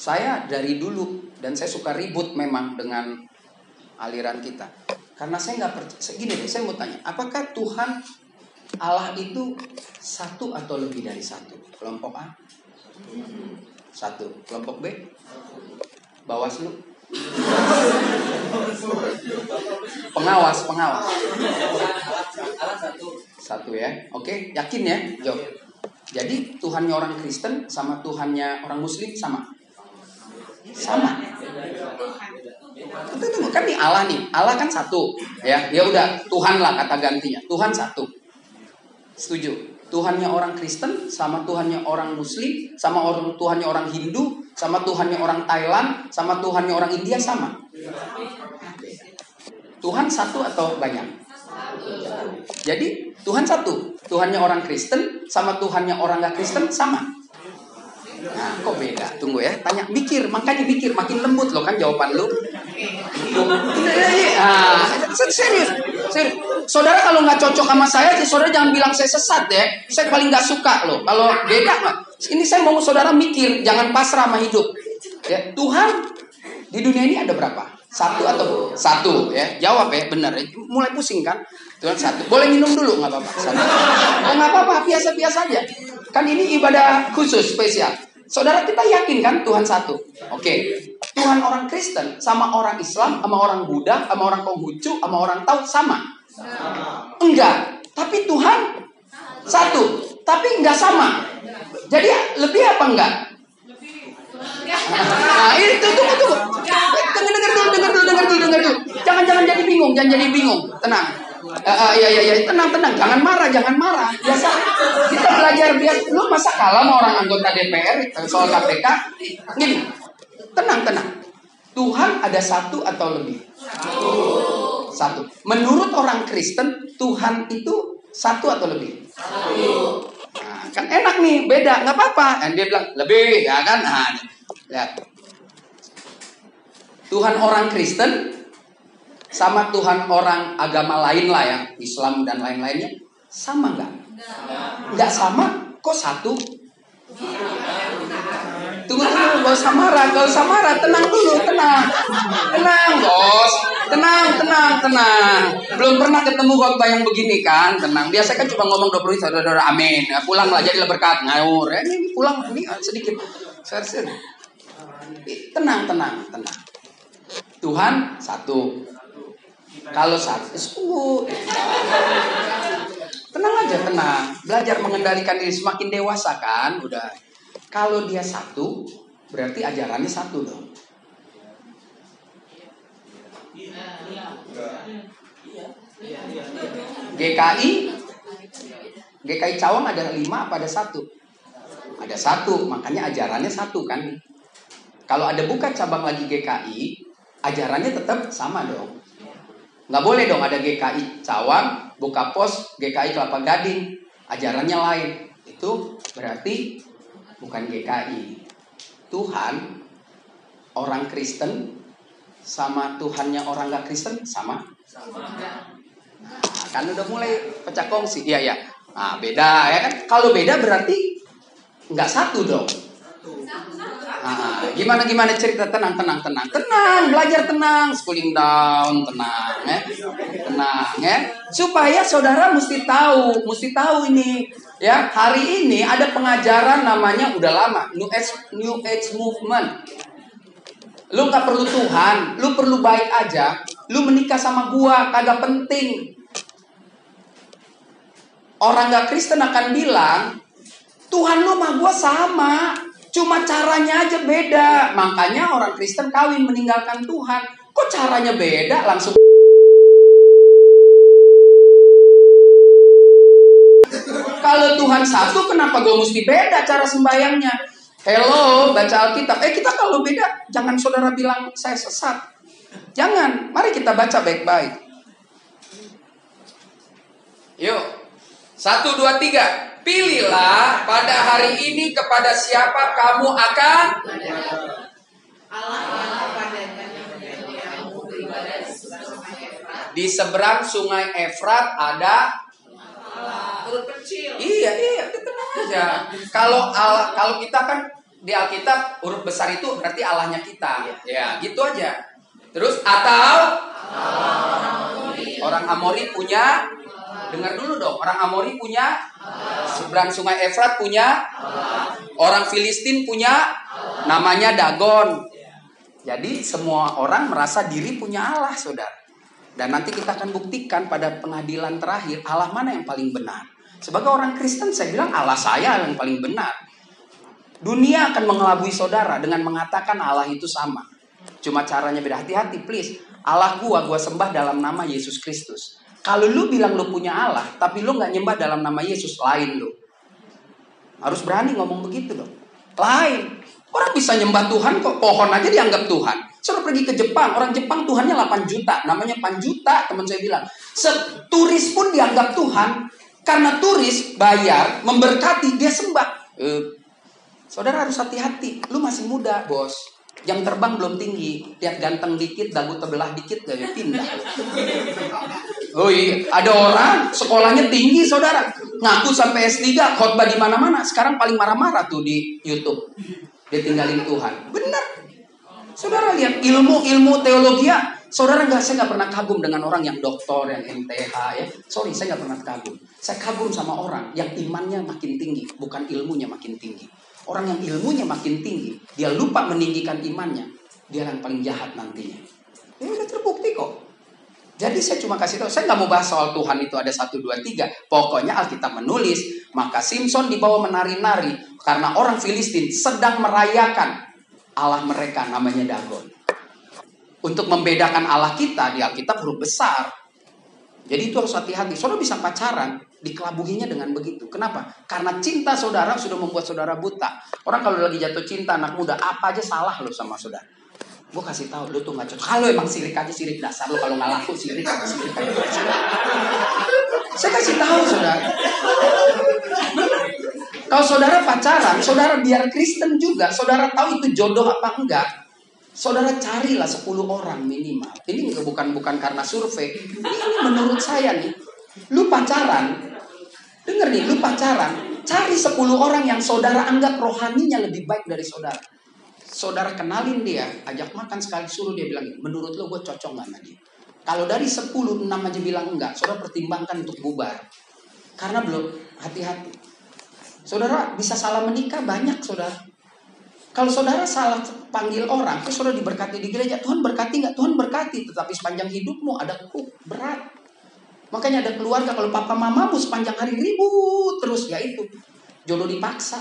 Saya dari dulu, dan saya suka ribut memang dengan aliran kita. Karena saya nggak percaya, gini deh, saya mau tanya, apakah Tuhan Allah itu satu atau lebih dari satu? Kelompok A? Satu. Kelompok B? Bawaslu? Pengawas, pengawas. Satu ya. Oke, yakin ya? Jawab. Jadi Tuhannya orang Kristen sama Tuhannya orang Muslim sama? Sama. Itu tunggu kan nih Allah nih. Allah kan satu. Ya, ya udah Tuhan lah kata gantinya. Tuhan satu. Setuju. Tuhannya orang Kristen sama Tuhannya orang Muslim sama orang Tuhannya orang Hindu sama Tuhannya orang Thailand sama Tuhannya orang India sama. Tuhan satu atau banyak? Jadi Tuhan satu. Tuhannya orang Kristen sama Tuhannya orang gak Kristen sama. Nah, kok beda? Tunggu ya, tanya, mikir, makanya mikir, makin lembut loh kan jawaban lu. Nah, serius, Saudara kalau nggak cocok sama saya, saudara jangan bilang saya sesat ya. Saya paling nggak suka loh. Kalau beda ini saya mau saudara mikir, jangan pasrah sama hidup. Ya, Tuhan di dunia ini ada berapa? Satu atau satu ya? Jawab ya, benar. Mulai pusing kan? Tuhan satu. Boleh minum dulu nggak apa-apa. Oh nggak apa-apa, biasa-biasa aja. Kan ini ibadah khusus spesial. Saudara kita yakin kan Tuhan satu? Oke. Okay. Tuhan orang Kristen sama orang Islam, sama orang Buddha, sama orang Konghucu, sama orang Tao sama. sama. Enggak. Tapi Tuhan satu. Tapi enggak sama. Jadi lebih apa enggak? Nah, ini tunggu tunggu. Dengar dengar dulu, dengar dulu, dengar dulu, dengar dulu. Jangan jangan jadi bingung, jangan jadi bingung. Tenang. Uh, iya, iya, iya, tenang, tenang. Jangan marah, jangan marah. Biasa kita belajar biar lu masa kalah sama orang anggota DPR soal KPK. Gini, tenang, tenang. Tuhan ada satu atau lebih? Satu. Menurut orang Kristen, Tuhan itu satu atau lebih? Satu. Nah, kan enak nih, beda, nggak apa-apa. Dan dia bilang lebih, ya kan? Nah, ya. Tuhan orang Kristen sama Tuhan orang agama lain lah ya, Islam dan lain-lainnya, sama nggak? Nggak sama, kok satu? Tunggu tunggu, gak usah marah, gak usah tenang dulu, tenang, tenang bos, tenang, tenang, tenang. Belum pernah ketemu khotbah yang begini kan, tenang. Biasa kan cuma ngomong 20 menit, saudara, amin. Ya, pulang lah, jadilah berkat, ngawur. Ya, ini pulang, ini sedikit, sersen. Tenang, tenang, tenang. Tuhan satu. Kalau satu, sungguh. Tenang aja, tenang. Belajar mengendalikan diri semakin dewasa kan, udah kalau dia satu, berarti ajarannya satu dong. GKI, GKI Cawang ada lima apa ada satu? Ada satu, makanya ajarannya satu kan. Kalau ada buka cabang lagi GKI, ajarannya tetap sama dong. Nggak boleh dong ada GKI Cawang, buka pos, GKI Kelapa Gading, ajarannya lain. Itu berarti bukan GKI. Tuhan orang Kristen sama Tuhannya orang gak Kristen sama? Nah, kan udah mulai pecah kongsi. Iya ya. Nah, beda ya kan? Kalau beda berarti nggak satu dong. Nah, gimana gimana cerita? Tenang tenang tenang. Tenang belajar tenang. Schooling down tenang ya. Tenang ya. Supaya saudara mesti tahu mesti tahu ini Ya, hari ini ada pengajaran namanya udah lama, New Age New Age Movement. Lu nggak perlu Tuhan, lu perlu baik aja. Lu menikah sama gua kagak penting. Orang nggak Kristen akan bilang, Tuhan lu sama gua sama, cuma caranya aja beda. Makanya orang Kristen kawin meninggalkan Tuhan. Kok caranya beda? Langsung Kalau Tuhan satu, kenapa gue mesti beda cara sembayangnya? Hello, baca Alkitab. Eh kita kalau beda, jangan saudara bilang saya sesat. Jangan, mari kita baca baik-baik. Yuk, satu, dua, tiga. Pilihlah pada hari ini kepada siapa kamu akan di seberang sungai Efrat ada huruf kecil. Iya, iya, tenang aja. Kalau Allah, kalau kita kan di Alkitab huruf besar itu berarti Allahnya kita. Ya, gitu aja. Terus atau orang Amori punya dengar dulu dong, orang Amori punya seberang sungai Efrat punya orang Filistin punya namanya Dagon. Jadi semua orang merasa diri punya Allah, Saudara. Dan nanti kita akan buktikan pada pengadilan terakhir Allah mana yang paling benar. Sebagai orang Kristen saya bilang Allah saya yang paling benar. Dunia akan mengelabui saudara dengan mengatakan Allah itu sama. Cuma caranya beda. Hati-hati please. Allah gua gua sembah dalam nama Yesus Kristus. Kalau lu bilang lu punya Allah, tapi lu nggak nyembah dalam nama Yesus, lain lu. Harus berani ngomong begitu dong. Lain. Orang bisa nyembah Tuhan kok pohon aja dianggap Tuhan. Suruh pergi ke Jepang, orang Jepang Tuhannya 8 juta, namanya Panjuta, teman saya bilang. Turis pun dianggap Tuhan, karena turis bayar, memberkati, dia sembah. Eh, saudara harus hati-hati, lu masih muda bos. Jam terbang belum tinggi, lihat ganteng dikit, dagu terbelah dikit, dari pindah. Oh iya, ada orang sekolahnya tinggi saudara, ngaku sampai S3, khotbah di mana-mana. Sekarang paling marah-marah tuh di YouTube. Dia tinggalin Tuhan. Benar, Saudara lihat ilmu-ilmu teologi ya. Saudara nggak, saya nggak pernah kagum dengan orang yang doktor, yang MTH ya. Sorry, saya nggak pernah kagum. Saya kagum sama orang yang imannya makin tinggi, bukan ilmunya makin tinggi. Orang yang ilmunya makin tinggi, dia lupa meninggikan imannya, dia yang paling jahat nantinya. Ini udah terbukti kok. Jadi saya cuma kasih tahu, saya nggak mau bahas soal Tuhan itu ada satu dua tiga. Pokoknya Alkitab menulis, maka Simpson dibawa menari-nari karena orang Filistin sedang merayakan Allah mereka namanya Dagon. Untuk membedakan Allah kita di Alkitab huruf besar. Jadi itu harus hati-hati. Saudara bisa pacaran, dikelabuhinya dengan begitu. Kenapa? Karena cinta saudara sudah membuat saudara buta. Orang kalau lagi jatuh cinta anak muda, apa aja salah lo sama saudara. Gue kasih tahu lo tuh nggak cocok. Kalau emang sirik aja sirik dasar lo kalau nggak laku sirik sirik. Saya kasih tahu saudara. Kalau saudara pacaran, saudara biar Kristen juga, saudara tahu itu jodoh apa enggak, saudara carilah 10 orang minimal. Ini bukan bukan karena survei, ini menurut saya nih. Lu pacaran, denger nih, lu pacaran, cari 10 orang yang saudara anggap rohaninya lebih baik dari saudara. Saudara kenalin dia, ajak makan sekali suruh dia bilang, menurut lu gue cocok gak sama dia? Kalau dari 10, 6 aja bilang enggak, saudara pertimbangkan untuk bubar. Karena belum hati-hati. Saudara bisa salah menikah banyak saudara. Kalau saudara salah panggil orang, terus saudara diberkati di gereja, Tuhan berkati nggak? Tuhan berkati, tetapi sepanjang hidupmu ada kuk berat. Makanya ada keluarga kalau papa mamamu sepanjang hari ribut terus ya itu jodoh dipaksa.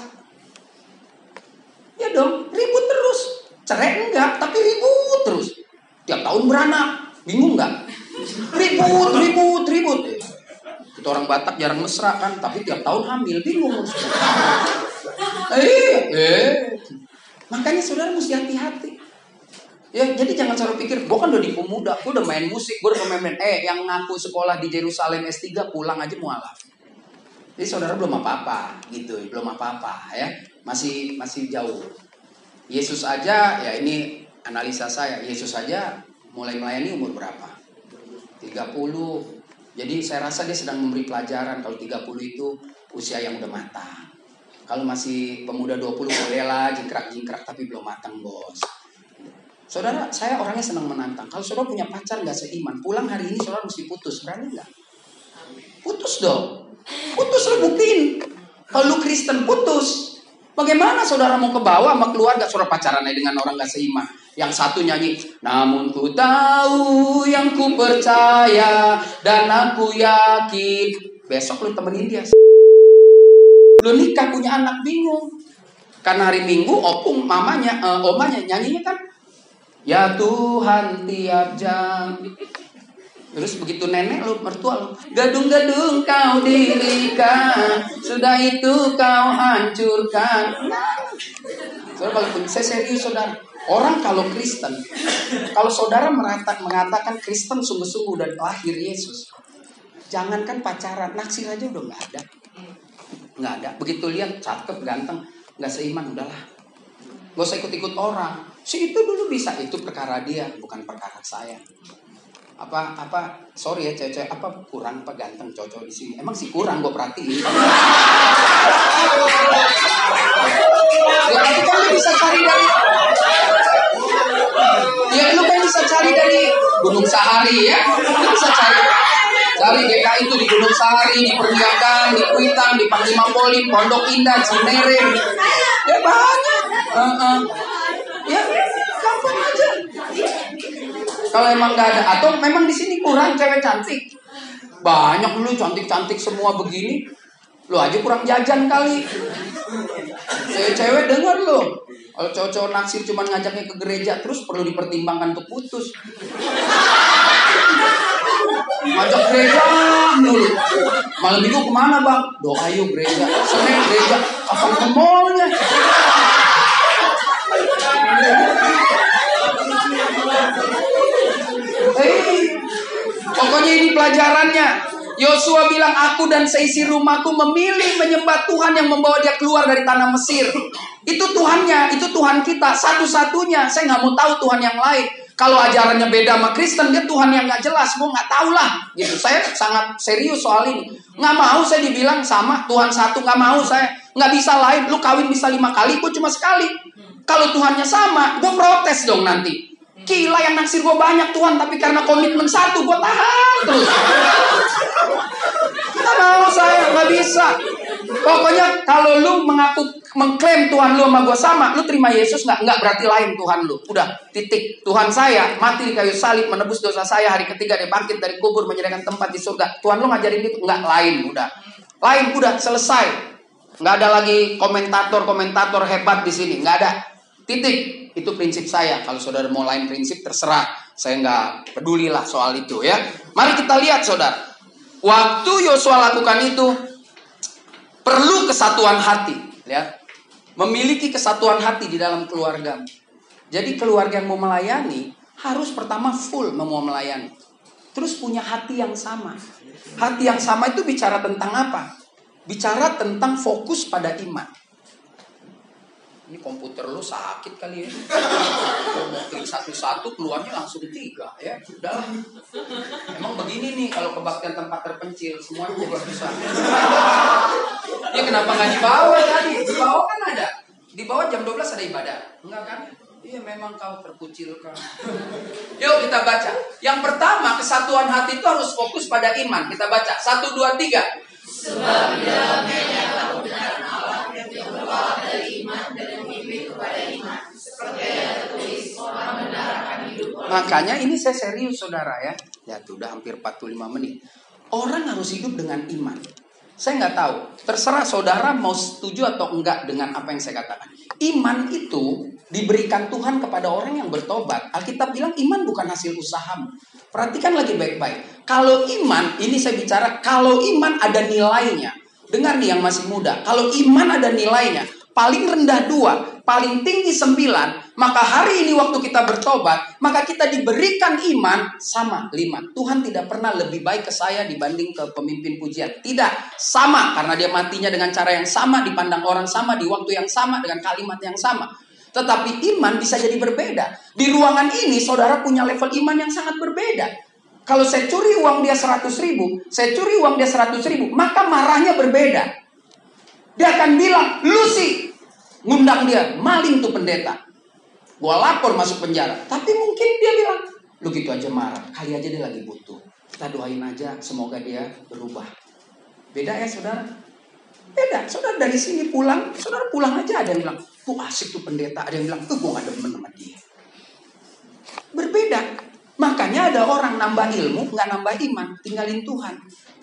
Ya dong, ribut terus. Cerai enggak, tapi ribut terus. Tiap tahun beranak, bingung nggak? Ribut, ribut, ribut. Kita orang Batak jarang mesra kan, tapi tiap tahun hamil, bingung. eh, eh. Makanya saudara mesti hati-hati. Ya, jadi jangan selalu pikir, gue kan udah di pemuda, gue udah main musik, gue udah pemain Eh, yang ngaku sekolah di Jerusalem S3 pulang aja mualaf. Jadi saudara belum apa-apa, gitu, belum apa-apa ya, masih masih jauh. Yesus aja, ya ini analisa saya, Yesus aja mulai melayani umur berapa? 30. Jadi saya rasa dia sedang memberi pelajaran kalau 30 itu usia yang udah matang. Kalau masih pemuda 20 bolehlah jingkrak-jingkrak tapi belum matang bos. Saudara, saya orangnya senang menantang. Kalau saudara punya pacar nggak seiman, pulang hari ini saudara mesti putus, berani nggak? Putus dong. Putus lu buktiin. Kalau lu Kristen putus. Bagaimana saudara mau ke bawah sama keluarga saudara pacaran dengan orang gak seiman? Yang satu nyanyi, namun ku tahu yang ku percaya dan aku yakin. Besok lu temenin dia. Lu nikah punya anak bingung. Karena hari Minggu opung mamanya, uh, omanya nyanyinya kan Ya Tuhan tiap jam. Terus begitu nenek lu mertua lu Gadung-gadung kau dirikan Sudah itu kau hancurkan. Saudara kalau saya serius saudara. Orang kalau Kristen Kalau saudara merata, mengatakan Kristen sungguh-sungguh dan lahir Yesus Jangankan pacaran Naksir aja udah gak ada Gak ada Begitu lihat cakep ganteng Gak seiman udahlah Gak usah ikut-ikut orang Si itu dulu bisa, itu perkara dia, bukan perkara saya. Apa apa sorry ya cewek apa kurang apa ganteng cocok di sini. Emang sih kurang gue perhatiin. ya tapi kan lu bisa cari dari Ya lu kan bisa cari dari Gunung Sahari ya. Lu bisa cari Cari DKI itu di Gunung Sahari, di Perniagaan, di Kuitang, di Panglima Pondok Indah, Cinere. Ya banyak. Uh -uh. Ya, gampang aja. Kalau emang nggak ada, atau memang di sini kurang cewek cantik. Banyak lu cantik-cantik semua begini. Lu aja kurang jajan kali. Cewek-cewek denger lu. Kalau cowok-cowok naksir cuma ngajaknya ke gereja terus perlu dipertimbangkan untuk putus. Ngajak gereja dulu. Malam minggu ke mana bang? Doa yuk gereja. Senin gereja. Kapan ke mallnya? Hey, pokoknya ini pelajarannya. Yosua bilang aku dan seisi rumahku memilih menyembah Tuhan yang membawa dia keluar dari tanah Mesir. Itu Tuhannya, itu Tuhan kita satu-satunya. Saya nggak mau tahu Tuhan yang lain. Kalau ajarannya beda sama Kristen, dia Tuhan yang nggak jelas. Gue nggak tahu lah. Gitu. Saya sangat serius soal ini. Nggak mau saya dibilang sama Tuhan satu. Nggak mau saya. Nggak bisa lain. Lu kawin bisa lima kali, gue cuma sekali. Kalau Tuhannya sama, gue protes dong nanti. Gila yang naksir gue banyak Tuhan, tapi karena komitmen satu gue tahan terus. Nggak mau saya, nggak bisa. Pokoknya kalau lu mengaku mengklaim Tuhan lu sama gue sama, lu terima Yesus nggak? Nggak berarti lain Tuhan lu. Udah titik. Tuhan saya mati di kayu salib menebus dosa saya hari ketiga dia bangkit dari kubur menyediakan tempat di surga. Tuhan lu ngajarin itu nggak lain udah. Lain udah selesai. Nggak ada lagi komentator-komentator hebat di sini, nggak ada. Titik. Itu prinsip saya. Kalau saudara mau lain prinsip terserah. saya nggak pedulilah soal itu ya. Mari kita lihat saudara. Waktu Yosua lakukan itu perlu kesatuan hati, lihat. Memiliki kesatuan hati di dalam keluarga. Jadi keluarga yang mau melayani harus pertama full mau melayani. Terus punya hati yang sama. Hati yang sama itu bicara tentang apa? Bicara tentang fokus pada iman. Ini komputer lu sakit kali ya. Mau klik satu-satu keluarnya langsung tiga ya. Udah. Emang begini nih kalau kebaktian tempat terpencil semuanya juga bisa. Ya kenapa nggak di bawah tadi? Di bawah kan ada. Di bawah jam 12 ada ibadah. Enggak kan? Iya memang kau terkucilkan. Yuk kita baca. Yang pertama kesatuan hati itu harus fokus pada iman. Kita baca. Satu, dua, tiga. Sebab dalamnya Makanya ini saya serius saudara ya. Ya sudah hampir 45 menit. Orang harus hidup dengan iman. Saya nggak tahu. Terserah saudara mau setuju atau enggak dengan apa yang saya katakan. Iman itu diberikan Tuhan kepada orang yang bertobat. Alkitab bilang iman bukan hasil usahamu. Perhatikan lagi baik-baik. Kalau iman, ini saya bicara, kalau iman ada nilainya. Dengar nih yang masih muda. Kalau iman ada nilainya, paling rendah dua, paling tinggi sembilan, maka hari ini waktu kita bertobat, maka kita diberikan iman sama lima. Tuhan tidak pernah lebih baik ke saya dibanding ke pemimpin pujian. Tidak, sama karena dia matinya dengan cara yang sama, dipandang orang sama, di waktu yang sama, dengan kalimat yang sama. Tetapi iman bisa jadi berbeda. Di ruangan ini saudara punya level iman yang sangat berbeda. Kalau saya curi uang dia 100 ribu, saya curi uang dia 100 ribu, maka marahnya berbeda. Dia akan bilang, lu sih ngundang dia, maling tuh pendeta. Gua lapor masuk penjara. Tapi mungkin dia bilang, lu gitu aja marah, kali aja dia lagi butuh. Kita doain aja, semoga dia berubah. Beda ya saudara? Beda. Saudara dari sini pulang, saudara pulang aja ada yang bilang, tuh asik tuh pendeta. Ada yang bilang, tuh gue gak demen sama dia. Berbeda. Makanya ada orang nambah ilmu, nggak nambah iman, tinggalin Tuhan.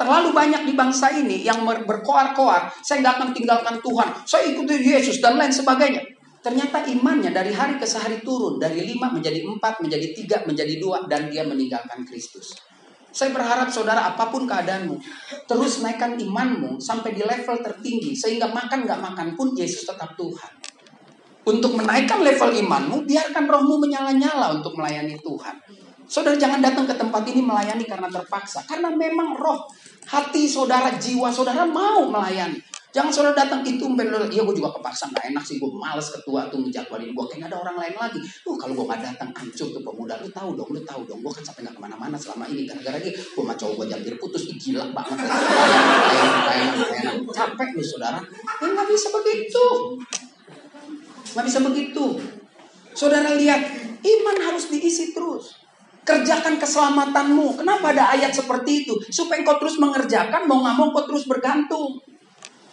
Terlalu banyak di bangsa ini yang ber- berkoar-koar, saya nggak akan tinggalkan Tuhan, saya ikuti Yesus dan lain sebagainya. Ternyata imannya dari hari ke hari turun, dari lima menjadi empat, menjadi tiga, menjadi dua, dan dia meninggalkan Kristus. Saya berharap saudara apa pun keadaanmu, terus naikkan imanmu sampai di level tertinggi, sehingga makan nggak makan pun Yesus tetap Tuhan. Untuk menaikkan level imanmu, biarkan rohmu menyala-nyala untuk melayani Tuhan. Saudara jangan datang ke tempat ini melayani karena terpaksa. Karena memang roh, hati saudara, jiwa saudara mau melayani. Jangan saudara datang itu umpen iya gue juga kepaksa nggak enak sih gue males ketua tuh menjadwalin gue kayak ada orang lain lagi. Tuh kalau gue nggak datang hancur tuh pemuda lu tahu dong, lu tahu dong gue kan sampai nggak ke mana-mana selama ini gara-gara dia gue mah cowok gue jambir putus, Ih, gila banget. Capek lu saudara. Ya nggak bisa begitu, nggak bisa begitu. Saudara lihat, iman harus diisi terus. Kerjakan keselamatanmu. Kenapa ada ayat seperti itu? Supaya engkau terus mengerjakan, mau nggak mau engkau terus bergantung.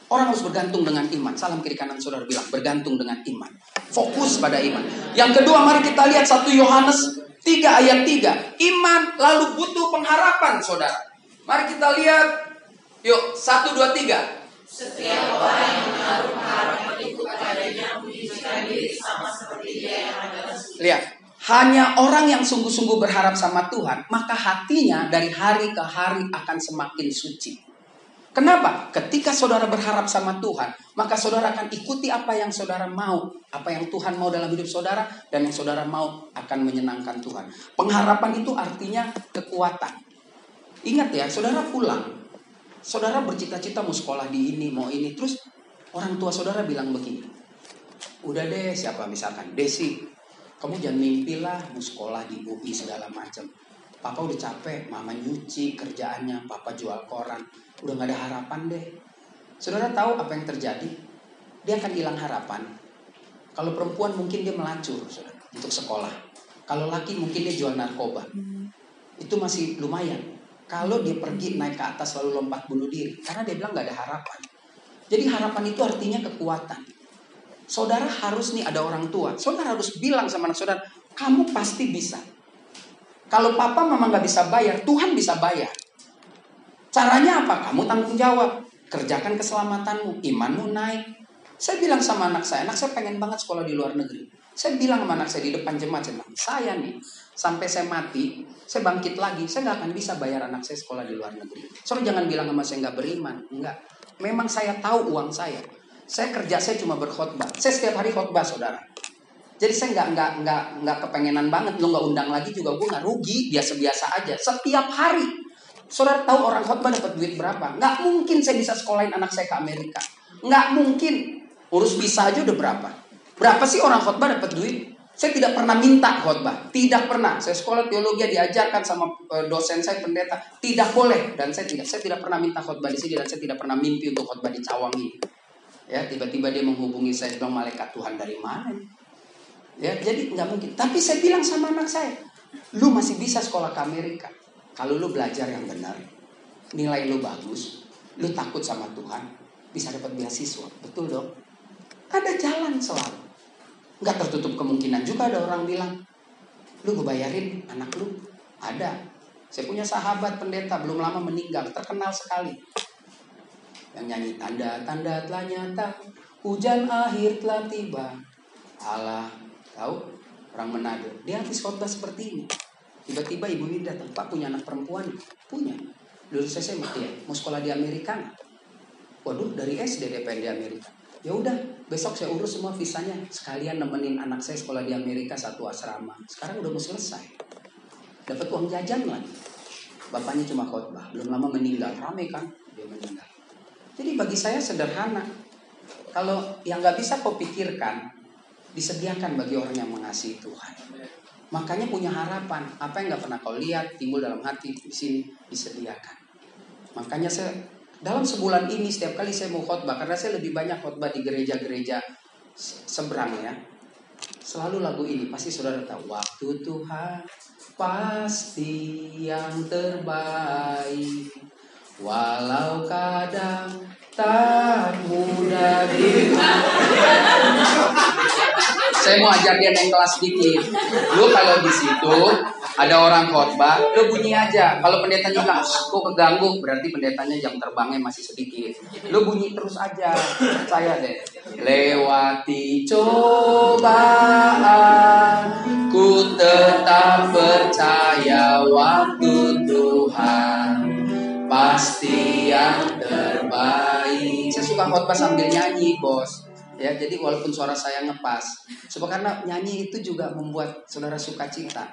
Orang harus bergantung dengan iman. Salam kiri kanan saudara bilang, bergantung dengan iman. Fokus pada iman. Yang kedua, mari kita lihat 1 Yohanes 3 ayat 3. Iman lalu butuh pengharapan, saudara. Mari kita lihat. Yuk, 1, 2, 3. Setiap orang yang menaruh harapan itu menunjukkan diri sama seperti dia yang suci. Lihat, hanya orang yang sungguh-sungguh berharap sama Tuhan, maka hatinya dari hari ke hari akan semakin suci. Kenapa? Ketika saudara berharap sama Tuhan, maka saudara akan ikuti apa yang saudara mau, apa yang Tuhan mau dalam hidup saudara, dan yang saudara mau akan menyenangkan Tuhan. Pengharapan itu artinya kekuatan. Ingat ya, saudara pulang, saudara bercita-cita mau sekolah di ini, mau ini, terus orang tua saudara bilang begini, udah deh siapa misalkan Desi, kamu jangan mimpi lah mau sekolah di UI segala macam. Papa udah capek, mama nyuci kerjaannya, papa jual koran, udah gak ada harapan deh. Saudara tahu apa yang terjadi? Dia akan hilang harapan. Kalau perempuan mungkin dia melacur saudara, untuk sekolah. Kalau laki mungkin dia jual narkoba. Itu masih lumayan. Kalau dia pergi naik ke atas lalu lompat bunuh diri, karena dia bilang gak ada harapan. Jadi harapan itu artinya kekuatan. Saudara harus nih ada orang tua. Saudara harus bilang sama anak saudara, kamu pasti bisa. Kalau papa mama nggak bisa bayar, Tuhan bisa bayar. Caranya apa? Kamu tanggung jawab. Kerjakan keselamatanmu, imanmu naik. Saya bilang sama anak saya, anak saya pengen banget sekolah di luar negeri. Saya bilang sama anak saya di depan jemaat, saya bilang, saya nih, sampai saya mati, saya bangkit lagi, saya nggak akan bisa bayar anak saya sekolah di luar negeri. Soalnya jangan bilang sama saya nggak beriman, enggak. Memang saya tahu uang saya. Saya kerja saya cuma berkhotbah. Saya setiap hari khotbah, saudara. Jadi saya nggak nggak nggak nggak kepengenan banget lo nggak undang lagi juga gue nggak rugi biasa-biasa aja. Setiap hari, saudara tahu orang khotbah dapat duit berapa? Nggak mungkin saya bisa sekolahin anak saya ke Amerika. Nggak mungkin. Urus bisa aja udah berapa? Berapa sih orang khotbah dapat duit? Saya tidak pernah minta khotbah, tidak pernah. Saya sekolah teologi diajarkan sama eh, dosen saya pendeta, tidak boleh dan saya tidak saya tidak pernah minta khotbah di sini dan saya tidak pernah mimpi untuk khotbah di Cawang ini. Ya, tiba-tiba dia menghubungi saya bilang malaikat Tuhan dari mana? Ya, jadi nggak mungkin. Tapi saya bilang sama anak saya, lu masih bisa sekolah ke Amerika kalau lu belajar yang benar, nilai lu bagus, lu takut sama Tuhan, bisa dapat beasiswa, betul dong? Ada jalan selalu. Nggak tertutup kemungkinan juga ada orang bilang, lu ngebayarin anak lu? Ada. Saya punya sahabat pendeta belum lama meninggal, terkenal sekali. Yang nyanyi tanda-tanda telah nyata, hujan akhir telah tiba. Allah, tahu? Orang Manado. Dia habis khotbah seperti ini. Tiba-tiba ibu ini datang, Pak punya anak perempuan? Punya. Dulu saya SMA, ya, mau sekolah di Amerika? Waduh, dari SD dia pengen di Amerika. Ya udah, besok saya urus semua visanya. Sekalian nemenin anak saya sekolah di Amerika satu asrama. Sekarang udah mau selesai. Dapat uang jajan lagi. Bapaknya cuma khotbah, belum lama meninggal. Rame kan? Dia meninggal. Jadi bagi saya sederhana. Kalau yang nggak bisa kau pikirkan, disediakan bagi orang yang mengasihi Tuhan. Makanya punya harapan. Apa yang nggak pernah kau lihat timbul dalam hati di sini disediakan. Makanya saya dalam sebulan ini setiap kali saya mau khotbah karena saya lebih banyak khotbah di gereja-gereja seberang ya. Selalu lagu ini pasti saudara tahu. Waktu Tuhan pasti yang terbaik. Walau kadang tak mudah di Saya mau ajar dia naik kelas dikit. Lu kalau di situ ada orang khotbah, lu bunyi aja. Kalau pendetanya bilang, kok keganggu, berarti pendetanya jam terbangnya masih sedikit. Lu bunyi terus aja, percaya deh. Lewati cobaan, ku tetap percaya waktu Tuhan pasti yang terbaik. Saya suka khotbah sambil nyanyi, bos. Ya, jadi walaupun suara saya ngepas, sebab karena nyanyi itu juga membuat saudara suka cita.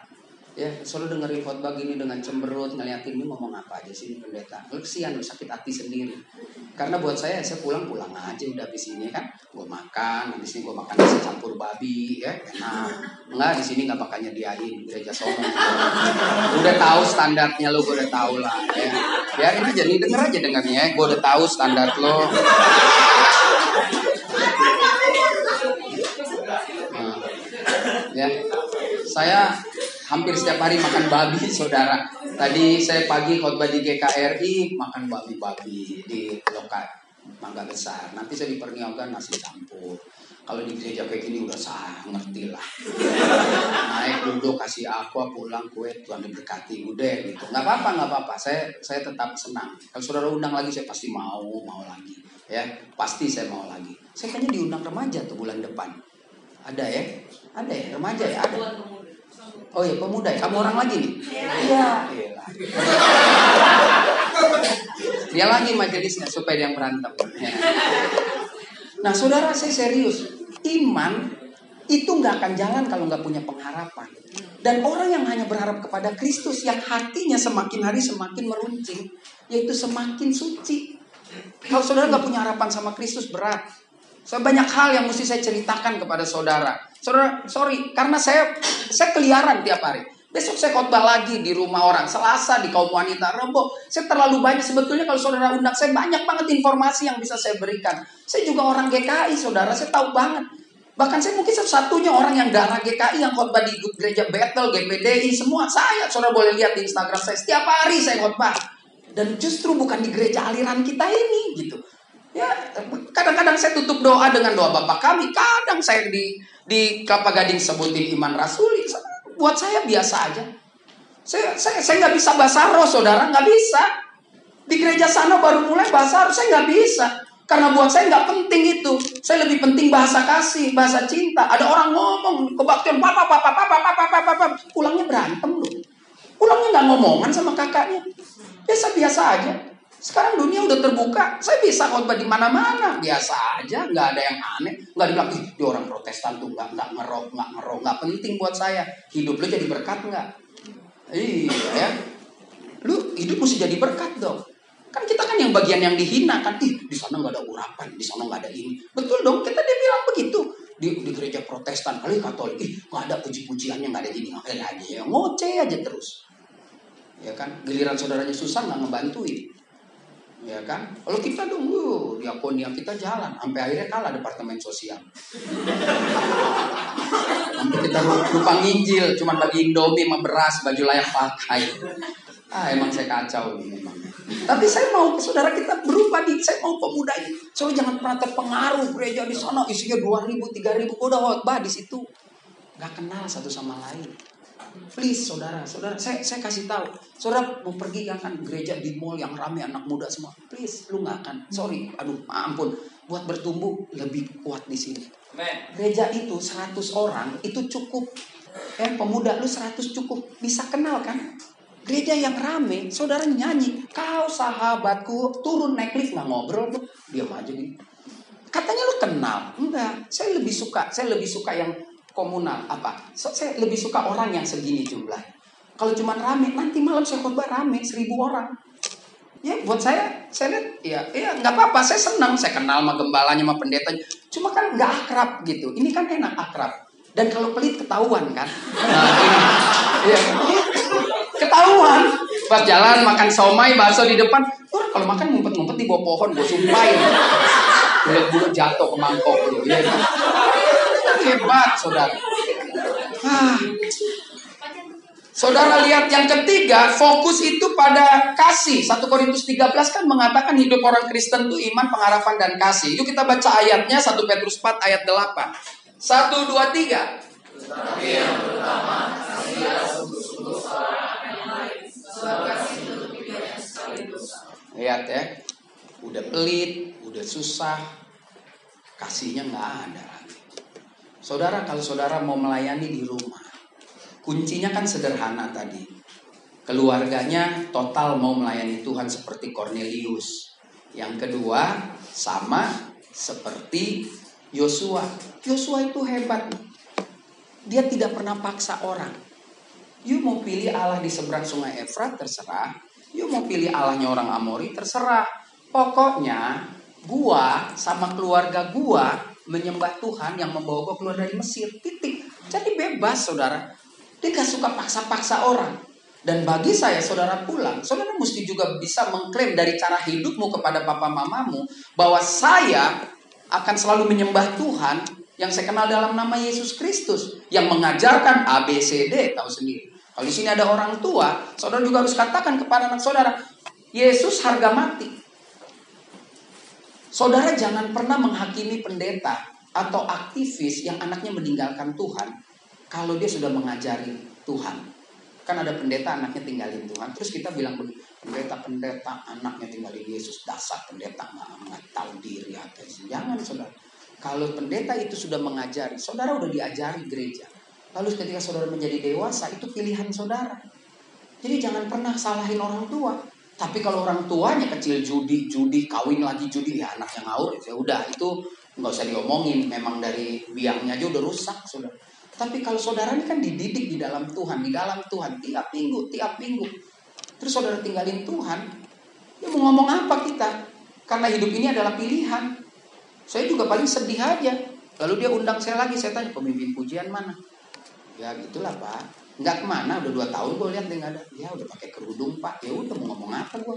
Ya, selalu dengerin khotbah gini dengan cemberut, ngeliatin ini ngomong apa aja sih ini pendeta. Kesian lu sakit hati sendiri. Karena buat saya, saya pulang-pulang aja udah habis ini kan. Gue makan, habis ini gue makan nasi campur babi, ya enak. Enggak, di sini nggak bakal nyediain gereja sono. Udah tahu standarnya lo, gue udah tahu lah. Ya, ya ini jadi denger aja dengarnya ya. Gue udah tahu standar lo. Nah, ya, saya hampir setiap hari makan babi, saudara. Tadi saya pagi khotbah di GKRI makan babi-babi di lokal Mangga Besar. Nanti saya di Perniogan nasi campur. Kalau di gereja kayak gini udah sah, ngerti lah. Naik duduk kasih aqua pulang kue Tuhan diberkati udah gitu. Nggak apa-apa nggak apa-apa. Saya saya tetap senang. Kalau saudara undang lagi saya pasti mau mau lagi. Ya pasti saya mau lagi. Saya kayaknya diundang remaja tuh bulan depan. Ada ya? Ada ya remaja ya? Ada. Oh iya pemuda ya. Kamu orang lagi nih? Iya. Iya. Dia lagi majelisnya supaya dia yang berantem. Ya. Nah saudara saya serius. Iman itu nggak akan jalan kalau nggak punya pengharapan. Dan orang yang hanya berharap kepada Kristus yang hatinya semakin hari semakin meruncing, yaitu semakin suci. Kalau saudara nggak punya harapan sama Kristus berat. Saya banyak hal yang mesti saya ceritakan kepada saudara. Saudara, sorry, karena saya saya keliaran tiap hari. Besok saya khotbah lagi di rumah orang. Selasa di kaum wanita. Rebo, saya terlalu banyak. Sebetulnya kalau saudara undang, saya banyak banget informasi yang bisa saya berikan. Saya juga orang GKI, saudara. Saya tahu banget. Bahkan saya mungkin satu-satunya orang yang darah GKI yang khotbah di gereja Battle, GPDI, semua saya. Saudara boleh lihat di Instagram saya. Setiap hari saya khotbah. Dan justru bukan di gereja aliran kita ini gitu. Ya, kadang-kadang saya tutup doa dengan doa Bapak kami. Kadang saya di di Kelapa Gading sebutin iman rasuli. Buat saya biasa aja. Saya saya saya nggak bisa bahasa roh, saudara nggak bisa. Di gereja sana baru mulai bahasa roh, saya nggak bisa. Karena buat saya nggak penting itu. Saya lebih penting bahasa kasih, bahasa cinta. Ada orang ngomong kebaktian, papa, papa, papa, papa, papa, papa. Pulangnya berantem loh. Pulangnya nggak ngomongan sama kakaknya. Biasa-biasa aja. Sekarang dunia udah terbuka, saya bisa khotbah di mana-mana, biasa aja, nggak ada yang aneh, nggak dibilang ih dia orang Protestan tuh nggak nggak ngerok nggak ngerok nggak penting buat saya. Hidup lu jadi berkat nggak? Iya ya, lu hidup mesti jadi berkat dong. Kan kita kan yang bagian yang dihina kan, ih di sana nggak ada urapan, di sana nggak ada ini. Betul dong, kita dia bilang begitu di, di gereja Protestan kali Katolik, ih nggak ada puji-pujiannya nggak ada gini, ngapain aja ya ngoceh aja terus. Ya kan, giliran saudaranya susah nggak ngebantuin ya kan? Kalau kita uh, diakonia kita jalan, sampai akhirnya kalah departemen sosial. Sampai kita lupa nginjil, cuma bagi indomie sama beras, baju layak pakai. Ah, emang saya kacau ini. Tapi saya mau saudara kita berubah di, saya mau pemuda ini. So jangan pernah terpengaruh gereja di sana isinya 2000, 3000 udah khotbah di situ. Gak kenal satu sama lain. Please saudara, saudara, saya saya kasih tahu, saudara mau pergi kan kan gereja di mall yang ramai anak muda semua. Please, lu nggak akan. Sorry, aduh, ampun. Buat bertumbuh lebih kuat di sini. Gereja itu 100 orang itu cukup. Ya, pemuda lu 100 cukup. Bisa kenal kan? Gereja yang rame, saudara nyanyi. Kau sahabatku, turun naik lift nggak ngobrol tuh, diam aja nih. Katanya lu kenal, enggak. Saya lebih suka, saya lebih suka yang komunal. Apa? So, saya lebih suka orang yang segini jumlah. Kalau cuma rame nanti malam saya khotbah rame seribu orang. Ya buat saya saya lihat ya ya nggak apa-apa saya senang saya kenal sama gembalanya sama pendetanya. Cuma kan nggak akrab gitu. Ini kan enak akrab. Dan kalau pelit ketahuan kan? Nah ya, ketahuan. Pas jalan makan somai bakso di depan. Orang kalau makan ngumpet-ngumpet di bawah pohon gue sumpahin. Bulat-bulat jatuh ke mangkok gitu ya hebat, saudara. Ah. Saudara lihat yang ketiga, fokus itu pada kasih. 1 Korintus 13 kan mengatakan hidup orang Kristen itu iman, pengharapan, dan kasih. Yuk kita baca ayatnya 1 Petrus 4 ayat 8. 1, 2, 3. Tetapi yang pertama, Lihat ya, udah pelit, udah susah, kasihnya nggak ada. Saudara, kalau saudara mau melayani di rumah, kuncinya kan sederhana tadi. Keluarganya total mau melayani Tuhan seperti Cornelius. Yang kedua, sama seperti Yosua. Yosua itu hebat. Dia tidak pernah paksa orang. You mau pilih Allah di seberang sungai Efrat, terserah. You mau pilih Allahnya orang Amori, terserah. Pokoknya, gua sama keluarga gua menyembah Tuhan yang membawa gue keluar dari Mesir. Titik. Jadi bebas saudara. Dia suka paksa-paksa orang. Dan bagi saya saudara pulang, saudara mesti juga bisa mengklaim dari cara hidupmu kepada papa mamamu bahwa saya akan selalu menyembah Tuhan yang saya kenal dalam nama Yesus Kristus yang mengajarkan ABCD tahu sendiri. Kalau di sini ada orang tua, saudara juga harus katakan kepada anak saudara, Yesus harga mati. Saudara jangan pernah menghakimi pendeta atau aktivis yang anaknya meninggalkan Tuhan kalau dia sudah mengajari Tuhan. Kan ada pendeta anaknya tinggalin Tuhan. Terus kita bilang pendeta-pendeta anaknya tinggalin Yesus. Dasar pendeta nggak tahu diri atau Jangan saudara. Kalau pendeta itu sudah mengajari, saudara udah diajari gereja. Lalu ketika saudara menjadi dewasa, itu pilihan saudara. Jadi jangan pernah salahin orang tua. Tapi kalau orang tuanya kecil judi, judi, kawin lagi judi, ya anaknya ngaur, ya udah itu nggak usah diomongin. Memang dari biangnya aja udah rusak, sudah. Tapi kalau saudara ini kan dididik di dalam Tuhan, di dalam Tuhan, tiap minggu, tiap minggu. Terus saudara tinggalin Tuhan, ya mau ngomong apa kita? Karena hidup ini adalah pilihan. Saya juga paling sedih aja. Lalu dia undang saya lagi, saya tanya, pemimpin pujian mana? Ya gitulah Pak. Nggak ke mana, udah dua tahun gue lihat dia nggak ada. Ya udah pakai kerudung pak, ya udah mau ngomong apa gue.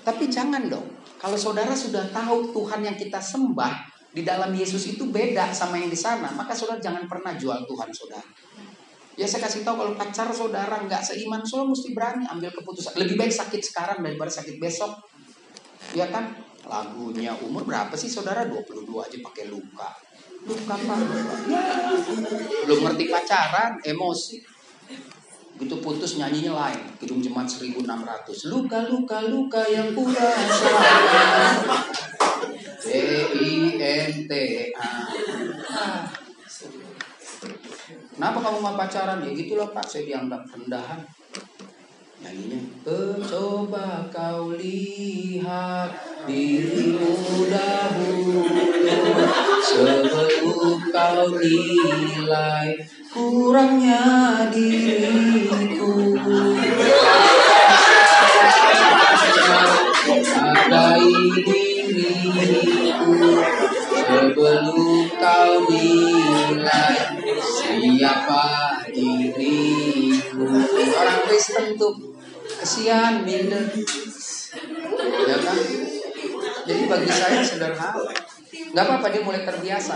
Tapi jangan dong, kalau saudara sudah tahu Tuhan yang kita sembah di dalam Yesus itu beda sama yang di sana, maka saudara jangan pernah jual Tuhan saudara. Ya saya kasih tahu kalau pacar saudara nggak seiman, saudara mesti berani ambil keputusan. Lebih baik sakit sekarang daripada sakit besok. Ya kan? Lagunya umur berapa sih saudara? 22 aja pakai luka. Luka apa? Belum ngerti pacaran, emosi. Begitu putus nyanyinya lain. Kidung Jemaat 1600. Luka, luka, luka yang kurasa. D I N T A. Kenapa kamu nggak pacaran? Ya gitulah pak, saya dianggap rendahan. Nyanyinya, "Eh, coba kau lihat dirimu dahulu sebelum kau nilai kurangnya diriku. Hargai diriku sebelum kau nilai siapa diriku. Orang Kristen tuh kesian minder, ya kan? Jadi bagi saya sederhana. Gak apa-apa dia mulai terbiasa.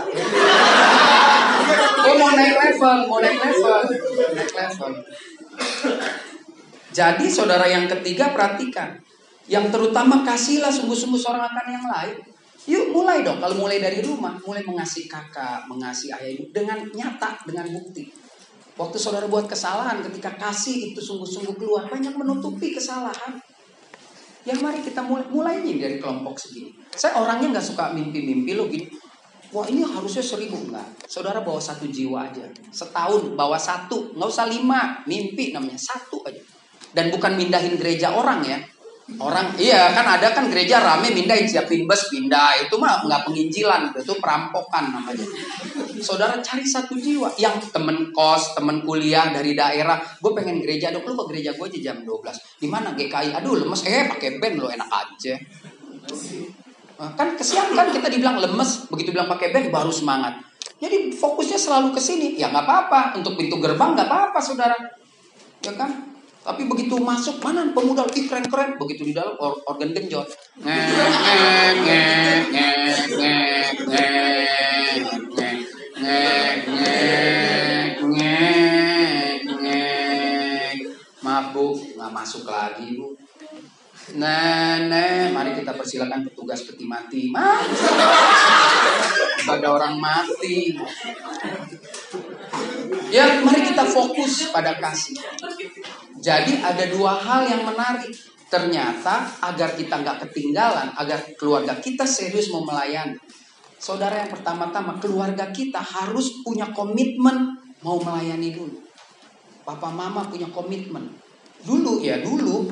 Gue mau naik level, mau naik level, naik level. Jadi saudara yang ketiga perhatikan, yang terutama kasihlah sungguh-sungguh seorang akan yang lain. Yuk mulai dong, kalau mulai dari rumah, mulai mengasihi kakak, mengasihi ayah ibu dengan nyata, dengan bukti. Waktu saudara buat kesalahan, ketika kasih itu sungguh-sungguh keluar, banyak menutupi kesalahan. Yang mari kita mulai, mulai nih dari kelompok segini. Saya orangnya nggak suka mimpi-mimpi lo gini. Wah ini harusnya seribu enggak. Saudara bawa satu jiwa aja. Setahun bawa satu, nggak usah lima. Mimpi namanya satu aja. Dan bukan mindahin gereja orang ya. Orang iya kan ada kan gereja rame mindahin siapin bus pindah itu mah nggak penginjilan itu perampokan namanya. Saudara cari satu jiwa yang temen kos, temen kuliah dari daerah. Gue pengen gereja dok, lu ke gereja gue aja jam 12 Di mana GKI? Aduh lemes, eh pakai band lo enak aja. Kan kesian kan kita dibilang lemes, begitu bilang pakai band baru semangat. Jadi fokusnya selalu ke sini. Ya nggak apa-apa, untuk pintu gerbang nggak apa-apa saudara. Ya kan? Tapi begitu masuk mana pemuda ih keren-keren begitu di dalam or organ genjot. Maaf bu, nggak masuk lagi bu. Nenek, mari kita persilakan petugas peti mati. Mas, ada orang mati. Ya, mari kita fokus pada kasih. Jadi ada dua hal yang menarik. Ternyata agar kita nggak ketinggalan, agar keluarga kita serius mau melayani. Saudara yang pertama-tama, keluarga kita harus punya komitmen mau melayani dulu. Papa mama punya komitmen. Dulu ya, dulu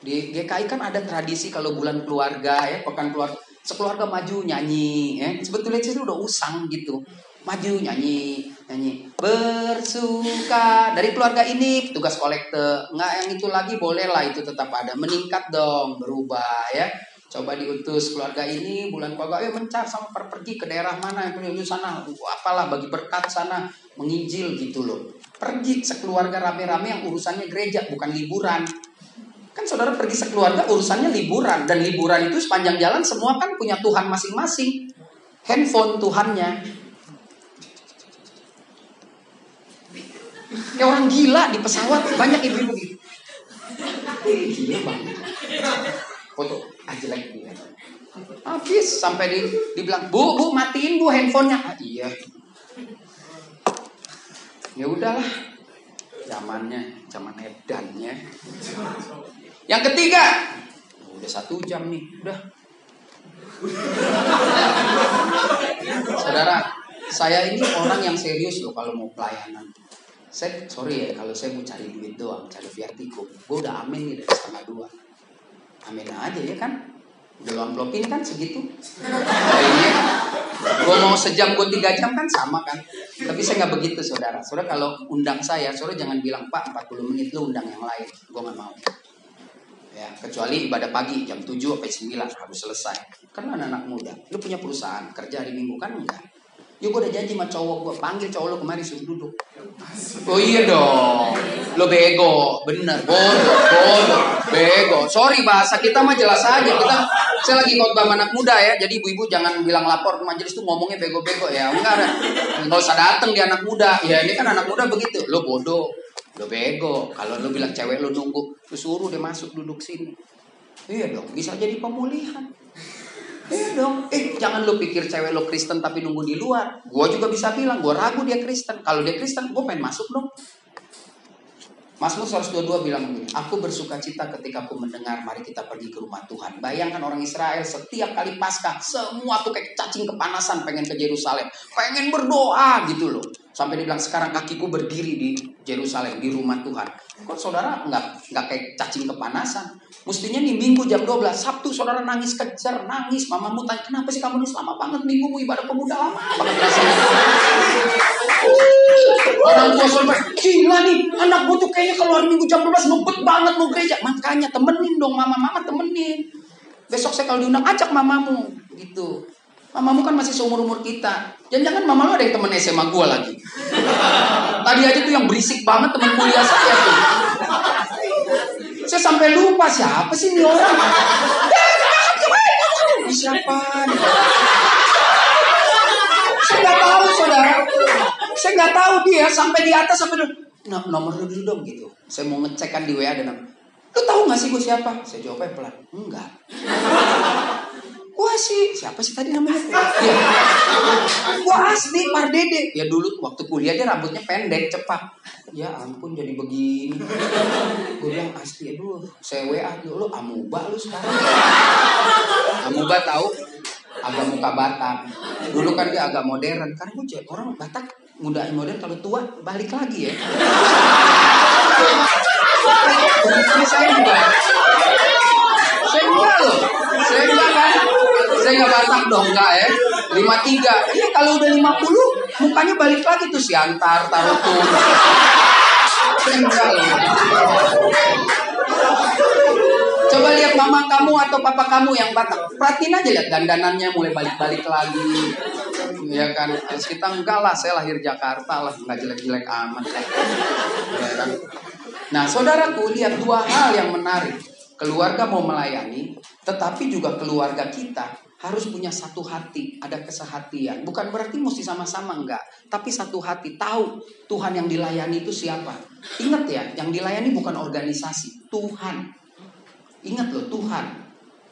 di GKI kan ada tradisi kalau bulan keluarga ya, pekan keluarga, sekeluarga maju nyanyi ya. Sebetulnya itu udah usang gitu maju nyanyi nyanyi. Bersuka. Dari keluarga ini tugas kolekte nggak yang itu lagi boleh lah itu tetap ada. Meningkat dong berubah ya. Coba diutus keluarga ini bulan keluarga ayo mencar sama pergi ke daerah mana yang punya sana. Apalah bagi berkat sana. Menginjil gitu loh. Pergi sekeluarga rame-rame yang urusannya gereja bukan liburan. Kan saudara pergi sekeluarga urusannya liburan. Dan liburan itu sepanjang jalan semua kan punya Tuhan masing-masing. Handphone Tuhannya Kayak orang gila di pesawat banyak ibu-ibu gitu. Gila banget. Foto aja lagi dia. Habis sampai di, dibilang, "Bu, Bu, matiin Bu handphonenya." Ah, iya. Ya udahlah. Zamannya, zaman edannya. Yang ketiga, udah satu jam nih, udah. Saudara, saya ini orang yang serius loh kalau mau pelayanan saya sorry ya kalau saya mau cari duit doang cari viatikum gue udah amin nih dari setengah dua. Amin aja ya kan? Udah lo amplopin kan segitu? Ini gue mau sejam gue tiga jam kan sama kan? Tapi saya nggak begitu saudara. Saudara kalau undang saya saudara jangan bilang pak 40 menit lu undang yang lain. Gue nggak mau. Ya kecuali ibadah pagi jam 7 sampai 9 harus selesai. Karena anak-anak muda lu punya perusahaan kerja hari minggu kan enggak Yuk gue udah janji sama cowok gue panggil cowok lo kemari suruh duduk. Oh iya dong, lo bego, bener, bodoh, bodoh, bego. Sorry bahasa kita mah jelas aja kita. Saya lagi khotbah anak muda ya, jadi ibu-ibu jangan bilang lapor ke majelis tuh ngomongnya bego-bego ya, enggak ada. Nggak usah dateng di anak muda. Ya ini kan anak muda begitu, lo bodoh, lo bego. Kalau lo bilang cewek lo nunggu, lo suruh dia masuk duduk sini. Iya dong, bisa jadi pemulihan. Iya dong. Eh jangan lo pikir cewek lo Kristen tapi nunggu di luar. Gue juga bisa bilang, gue ragu dia Kristen. Kalau dia Kristen, gue pengen masuk dong. Mazmur 122 bilang begini, Aku bersuka cita ketika aku mendengar, mari kita pergi ke rumah Tuhan. Bayangkan orang Israel setiap kali Paskah, semua tuh kayak cacing kepanasan pengen ke Yerusalem. Pengen berdoa gitu loh. Sampai dibilang sekarang kakiku berdiri di Yerusalem, di rumah Tuhan. Kok saudara nggak nggak kayak cacing kepanasan? Mestinya nih minggu jam 12, Sabtu saudara nangis kejar, nangis. Mamamu tanya, kenapa sih kamu ini selama banget minggumu ibadah pemuda lama banget. Orang tua saudara, gila nih, anakmu tuh kayaknya keluar minggu jam 12 ngebet banget mau gereja. Makanya temenin dong mama, mama temenin. Besok saya kalau diundang, ajak mamamu. Gitu. Mamamu kan masih seumur-umur kita. Jangan-jangan mama lu ada yang temen SMA gue lagi. Tadi aja tuh yang berisik banget temen kuliah saya tuh. Saya sampai lupa siapa sih ini orang. Siapa? Saya nggak tahu saudara. Saya nggak tahu dia sampai di atas sampai dulu. Nah, nomor lu dulu dong gitu. Saya mau ngecek kan di WA dan lu tahu nggak sih gue siapa? Saya jawabnya pelan. Enggak. Gua sih siapa sih tadi namanya? Ya. Gua asli Pardede. Ya dulu waktu kuliah dia rambutnya pendek cepat. Ya ampun jadi begini. Gue bilang asli aduh saya WA lu amuba lu sekarang. Amuba tahu agak muka Batak. Dulu kan dia agak modern. Karena gue jadi orang Batak muda modern kalau tua balik lagi ya. Ini saya juga. Saya enggak loh. Saya enggak kan. Saya enggak Batak dong enggak ya. 53. Iya kalau udah 50 mukanya balik lagi tuh si antar taruh tuh. Loh. Coba lihat mama kamu atau papa kamu yang Batak. Perhatiin aja lihat dandanannya mulai balik-balik lagi. Ya kan, terus kita enggak lah, saya lahir Jakarta lah, enggak jelek-jelek amat. Ya kan? Nah, saudaraku lihat dua hal yang menarik. Keluarga mau melayani, tetapi juga keluarga kita harus punya satu hati, ada kesehatian. Bukan berarti mesti sama-sama enggak, tapi satu hati tahu Tuhan yang dilayani itu siapa. Ingat ya, yang dilayani bukan organisasi, Tuhan. Ingat loh, Tuhan.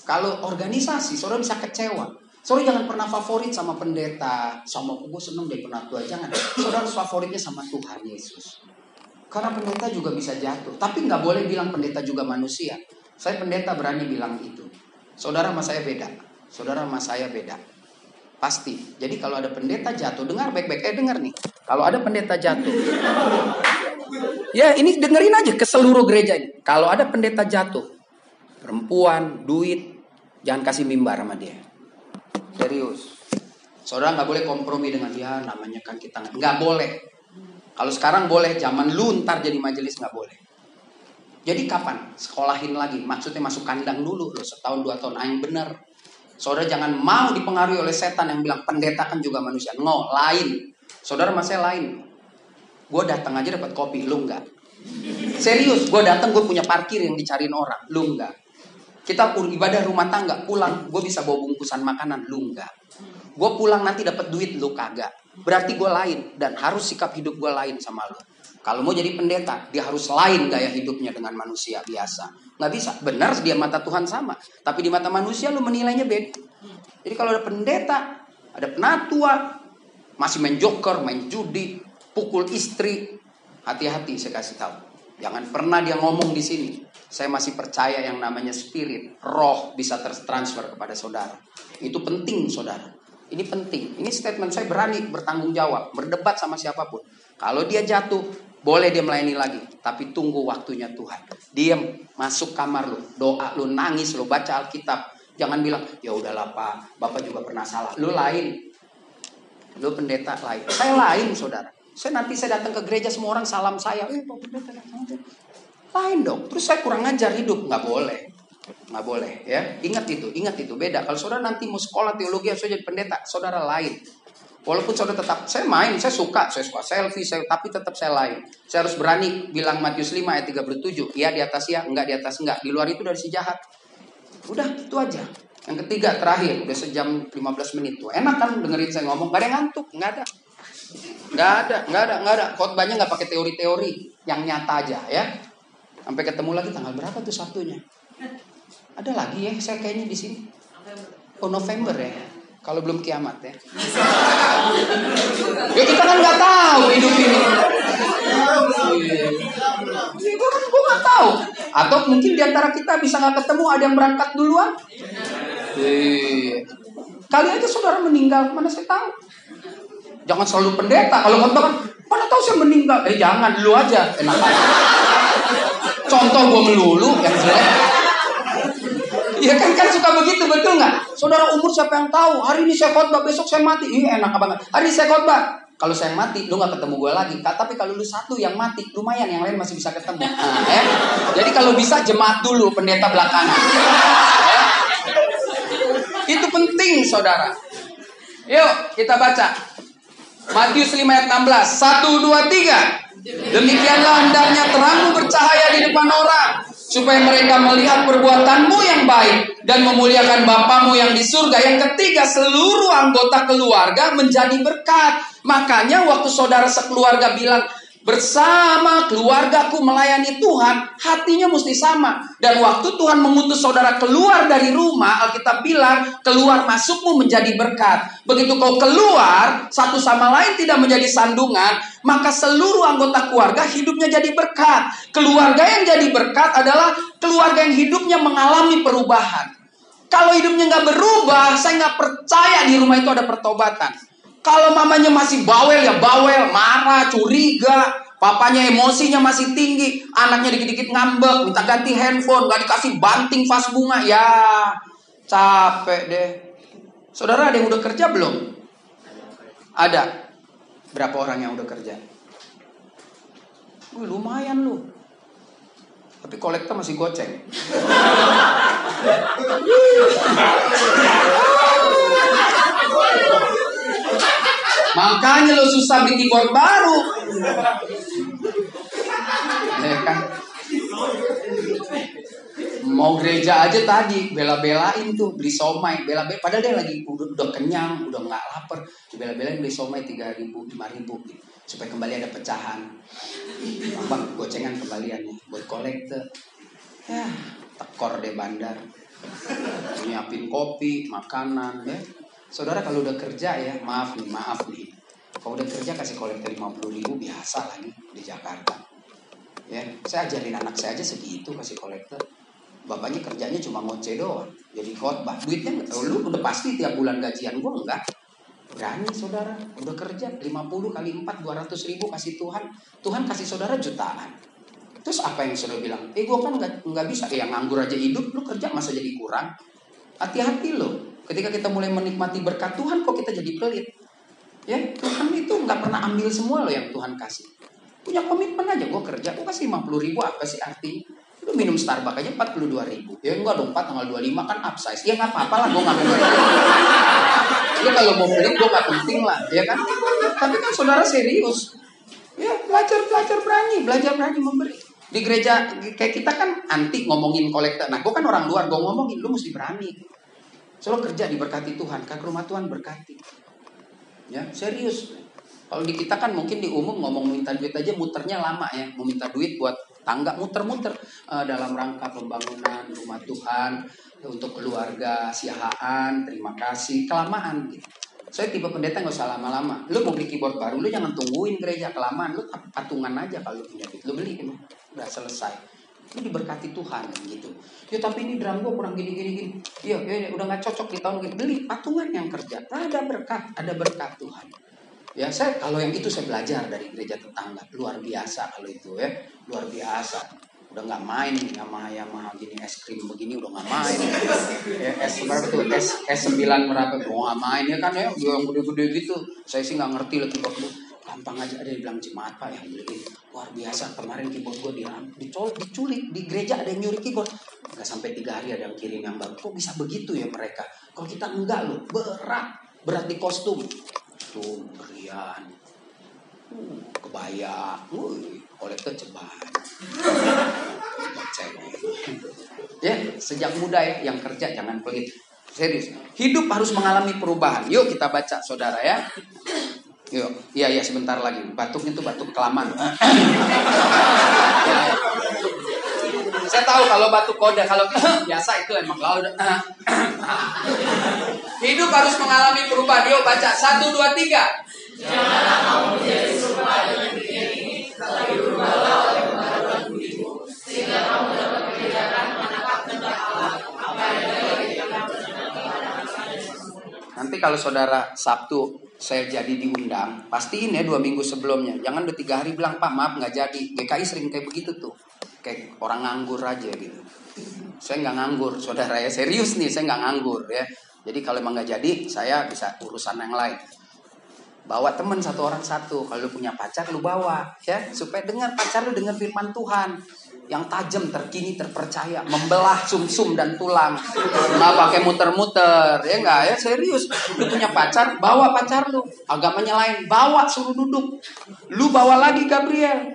Kalau organisasi, saudara bisa kecewa. Saudara jangan pernah favorit sama pendeta, sama aku gue seneng deh penatua. Jangan. Saudara harus favoritnya sama Tuhan Yesus. Karena pendeta juga bisa jatuh. Tapi nggak boleh bilang pendeta juga manusia. Saya pendeta berani bilang itu. Saudara sama saya beda. Saudara sama saya beda. Pasti. Jadi kalau ada pendeta jatuh, dengar baik-baik. Eh dengar nih. Kalau ada pendeta jatuh. Ya ini dengerin aja ke seluruh gereja ini. Kalau ada pendeta jatuh. Perempuan, duit. Jangan kasih mimbar sama dia. Serius. Saudara nggak boleh kompromi dengan dia. Namanya kan kita nggak boleh. Kalau sekarang boleh, zaman lu ntar jadi majelis nggak boleh. Jadi kapan? Sekolahin lagi. Maksudnya masuk kandang dulu loh, setahun dua tahun. Ah, yang bener. Saudara jangan mau dipengaruhi oleh setan yang bilang pendeta kan juga manusia. No, lain. Saudara masih lain. Gue datang aja dapat kopi, lu enggak. Serius, gue datang gue punya parkir yang dicariin orang, lu enggak. Kita ibadah rumah tangga, pulang gue bisa bawa bungkusan makanan, lu enggak. Gue pulang nanti dapat duit, lu kagak. Berarti gue lain dan harus sikap hidup gue lain sama lu. Kalau mau jadi pendeta, dia harus lain gaya hidupnya dengan manusia biasa. Nggak bisa. Benar dia mata Tuhan sama. Tapi di mata manusia lu menilainya beda. Jadi kalau ada pendeta, ada penatua, masih main joker, main judi, pukul istri, hati-hati saya kasih tahu. Jangan pernah dia ngomong di sini. Saya masih percaya yang namanya spirit, roh bisa tertransfer kepada saudara. Itu penting saudara. Ini penting. Ini statement saya berani bertanggung jawab, berdebat sama siapa pun. Kalau dia jatuh, boleh dia melayani lagi, tapi tunggu waktunya Tuhan. Diam, masuk kamar lu, doa lu, nangis lu, baca Alkitab. Jangan bilang, ya udahlah Pak, Bapak juga pernah salah. Lu lain. Lu pendeta lain. Saya lain, Saudara. Saya nanti saya datang ke gereja semua orang salam saya. Eh, Pak Pendeta Lain dong. Terus saya kurang ngajar hidup, nggak boleh. Nggak boleh ya. Ingat itu, ingat itu beda. Kalau saudara nanti mau sekolah teologi harus jadi pendeta, saudara lain. Walaupun saudara tetap, saya main, saya suka, saya suka selfie, saya, tapi tetap saya lain. Saya harus berani bilang Matius 5 ayat 37, ya di atas ya, enggak di atas enggak. Di luar itu dari si jahat. Udah, itu aja. Yang ketiga, terakhir, udah sejam 15 menit tuh. Enak kan dengerin saya ngomong, gak ada yang ngantuk, nggak ada. Nggak ada, nggak ada, nggak ada. Khotbahnya nggak pakai teori-teori, yang nyata aja ya. Sampai ketemu lagi tanggal berapa tuh Sabtunya? Ada lagi ya, saya kayaknya di sini. Oh November ya. Kalau belum kiamat ya. ya kita kan nggak tahu hidup ini. Gue Atau mungkin di antara kita bisa nggak ketemu ada yang berangkat duluan? Eh, kali aja saudara meninggal, mana saya tahu. Jangan selalu pendeta. Kalau khotbah kan, mana tahu saya meninggal. Eh jangan, dulu aja. Enak aja. Contoh gue melulu yang jelek. Iya kan kan suka begitu betul nggak? Saudara umur siapa yang tahu? Hari ini saya khotbah, besok saya mati. Ini enak banget. Hari ini saya khotbah. Kalau saya mati, lu nggak ketemu gue lagi. Tapi kalau lu satu yang mati, lumayan yang lain masih bisa ketemu. Nah, ya. Jadi kalau bisa jemaat dulu, pendeta belakangan. Ya. Itu penting, saudara. Yuk, kita baca. Matius 5 ayat 16. 1, 2, 3. Demikianlah hendaknya terangmu bercahaya di depan orang. Supaya mereka melihat perbuatanmu yang baik. Dan memuliakan Bapamu yang di surga. Yang ketiga, seluruh anggota keluarga menjadi berkat. Makanya waktu saudara sekeluarga bilang, bersama keluargaku melayani Tuhan, hatinya mesti sama. Dan waktu Tuhan mengutus saudara keluar dari rumah, Alkitab bilang, keluar masukmu menjadi berkat. Begitu kau keluar, satu sama lain tidak menjadi sandungan, maka seluruh anggota keluarga hidupnya jadi berkat. Keluarga yang jadi berkat adalah keluarga yang hidupnya mengalami perubahan. Kalau hidupnya nggak berubah, saya nggak percaya di rumah itu ada pertobatan. Kalau mamanya masih bawel ya bawel, marah, curiga, papanya emosinya masih tinggi, anaknya dikit-dikit ngambek, minta ganti handphone, gak dikasih banting vas bunga, ya capek deh. Saudara ada yang udah kerja belum? Ada. Berapa orang yang udah kerja? Wih, lumayan lu. Tapi kolektor masih goceng. Makanya lo susah beli keyboard baru. Ya kan? Mau gereja aja tadi bela-belain tuh beli somai, bela-bela padahal dia lagi udah, udah kenyang, udah nggak lapar, bela-belain beli somai tiga ribu, lima ribu gitu, supaya kembali ada pecahan. Bang, gocengan kembalian nih buat kolektor. Ya, tekor deh bandar. Nyiapin kopi, makanan ya. Saudara kalau udah kerja ya, maaf nih, maaf nih. Kalau udah kerja kasih kolektor 50 ribu biasa lagi di Jakarta. Ya, saya ajarin anak saya aja segitu kasih kolektor. Bapaknya kerjanya cuma ngoceh doang. Jadi khotbah. Duitnya lu udah pasti tiap bulan gajian gua enggak. Berani saudara, udah kerja 50 kali 4 200 ribu kasih Tuhan. Tuhan kasih saudara jutaan. Terus apa yang saudara bilang? Eh gua kan nggak nggak bisa. Yang nganggur aja hidup, lu kerja masa jadi kurang? Hati-hati loh. Ketika kita mulai menikmati berkat Tuhan, kok kita jadi pelit? Ya, Tuhan itu nggak pernah ambil semua loh yang Tuhan kasih. Punya komitmen aja, gue kerja, gue kasih 50 ribu, apa sih artinya? Lu minum Starbucks aja 42 ribu. Ya enggak dong, 4 tanggal 25 kan upsize. Ya nggak apa-apa lah, gue nggak mau Ya kalau mau beli, gue nggak penting lah, ya kan? Tapi kan saudara serius. Ya, belajar, belajar berani, belajar berani memberi. Di gereja kayak kita kan anti ngomongin kolektor. Nah, gue kan orang luar, gue ngomongin, lu mesti berani. Selalu kerja diberkati Tuhan, kan rumah Tuhan berkati. Ya, serius. Kalau di kita kan mungkin di umum ngomong minta duit aja muternya lama ya, mau minta duit buat tangga muter-muter uh, dalam rangka pembangunan rumah Tuhan untuk keluarga, siahaan, terima kasih, kelamaan gitu. Saya tipe pendeta nggak usah lama-lama. Lu mau beli keyboard baru, lu jangan tungguin gereja kelamaan. Lu patungan aja kalau punya. Lu beli, udah selesai. Lu diberkati Tuhan gitu. Ya tapi ini drum gue kurang gini gini gini. Iya, ya, udah nggak cocok di tahun. Beli patungan yang kerja. Ada berkat, ada berkat Tuhan. Ya saya kalau yang itu saya belajar dari gereja tetangga. Luar biasa kalau itu ya. Luar biasa. Udah nggak main sama yang mahal gini es krim begini udah nggak main. Ya, es berapa tuh? Es es sembilan berapa mau nggak main ya kan ya? Yang gede-gede gitu. Saya sih nggak ngerti lagi waktu gampang aja. Ada bilang jemaat pak yang beliin luar biasa. Kemarin keyboard gue diram dicolok diculik di gereja. Ada yang nyuri keyboard. Nggak sampai tiga hari ada yang kirim yang baru. Kok bisa begitu ya mereka? Kalau kita enggak loh berat. Berat di kostum tuh berian uh, kebaya wih kolektor ceban ya sejak muda ya yang kerja jangan pelit. Serius hidup harus mengalami perubahan. Yuk kita baca saudara ya. Yuk, iya iya sebentar lagi. Batuknya itu batuk kelaman. Saya tahu kalau batu koda, kalau biasa itu emang kalau udah. Hidup harus mengalami perubahan. Yuk baca satu dua tiga. Nanti kalau saudara Sabtu saya jadi diundang, pastiin ya dua minggu sebelumnya. Jangan udah tiga hari bilang, Pak maaf nggak jadi. GKI sering kayak begitu tuh. Kayak orang nganggur aja gitu. Saya nggak nganggur, saudara ya. Serius nih, saya nggak nganggur ya. Jadi kalau emang nggak jadi, saya bisa urusan yang lain. Bawa temen satu orang satu. Kalau lu punya pacar, lu bawa ya. Supaya dengar pacar lu dengar firman Tuhan yang tajam, terkini, terpercaya, membelah sumsum dan tulang. Nggak pakai muter-muter, ya enggak ya serius. Lu punya pacar, bawa pacar lu. Agamanya lain, bawa suruh duduk. Lu bawa lagi Gabriel.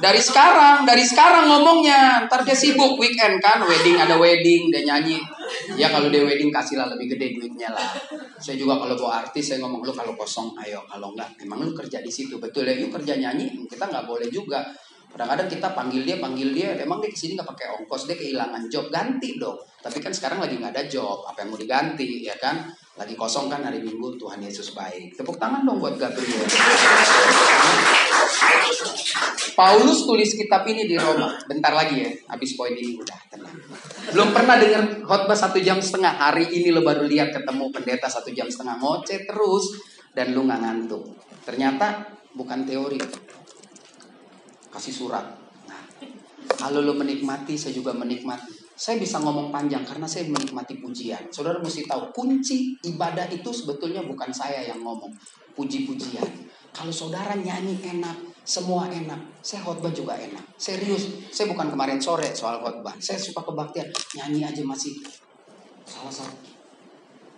Dari sekarang, dari sekarang ngomongnya. Ntar dia sibuk weekend kan, wedding ada wedding, dia nyanyi. Ya kalau dia wedding kasihlah lebih gede duitnya lah. Saya juga kalau bawa artis saya ngomong lu kalau kosong ayo, kalau enggak emang lu kerja di situ betul ya. Yuk kerja nyanyi, kita nggak boleh juga. Kadang-kadang kita panggil dia, panggil dia, emang dia ke sini nggak pakai ongkos, dia kehilangan job, ganti dong. Tapi kan sekarang lagi nggak ada job, apa yang mau diganti, ya kan? Lagi kosong kan hari Minggu, Tuhan Yesus baik. Tepuk tangan dong buat Gabriel. Paulus tulis kitab ini di Roma. Bentar lagi ya, habis poin ini udah tenang. Belum pernah dengar khotbah satu jam setengah. Hari ini lo baru lihat ketemu pendeta satu jam setengah ngoceh terus dan lu nggak ngantuk. Ternyata bukan teori, kasih surat. Nah, kalau lo menikmati, saya juga menikmati. Saya bisa ngomong panjang karena saya menikmati pujian. Saudara mesti tahu, kunci ibadah itu sebetulnya bukan saya yang ngomong. Puji-pujian. Kalau saudara nyanyi enak, semua enak. Saya khotbah juga enak. Serius, saya bukan kemarin sore soal khotbah. Saya suka kebaktian. Nyanyi aja masih salah satu.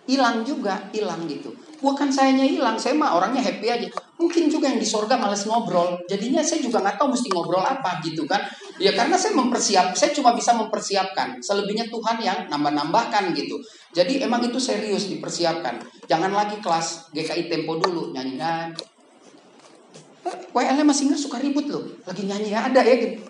Hilang juga, hilang gitu. Bukan sayanya hilang, saya mah orangnya happy aja. Mungkin juga yang di sorga males ngobrol. Jadinya saya juga nggak tahu mesti ngobrol apa gitu kan. Ya karena saya mempersiap, saya cuma bisa mempersiapkan. Selebihnya Tuhan yang nambah-nambahkan gitu. Jadi emang itu serius dipersiapkan. Jangan lagi kelas GKI Tempo dulu nyanyian. Eh, WL masih nggak suka ribut loh. Lagi nyanyi ya ada ya gitu.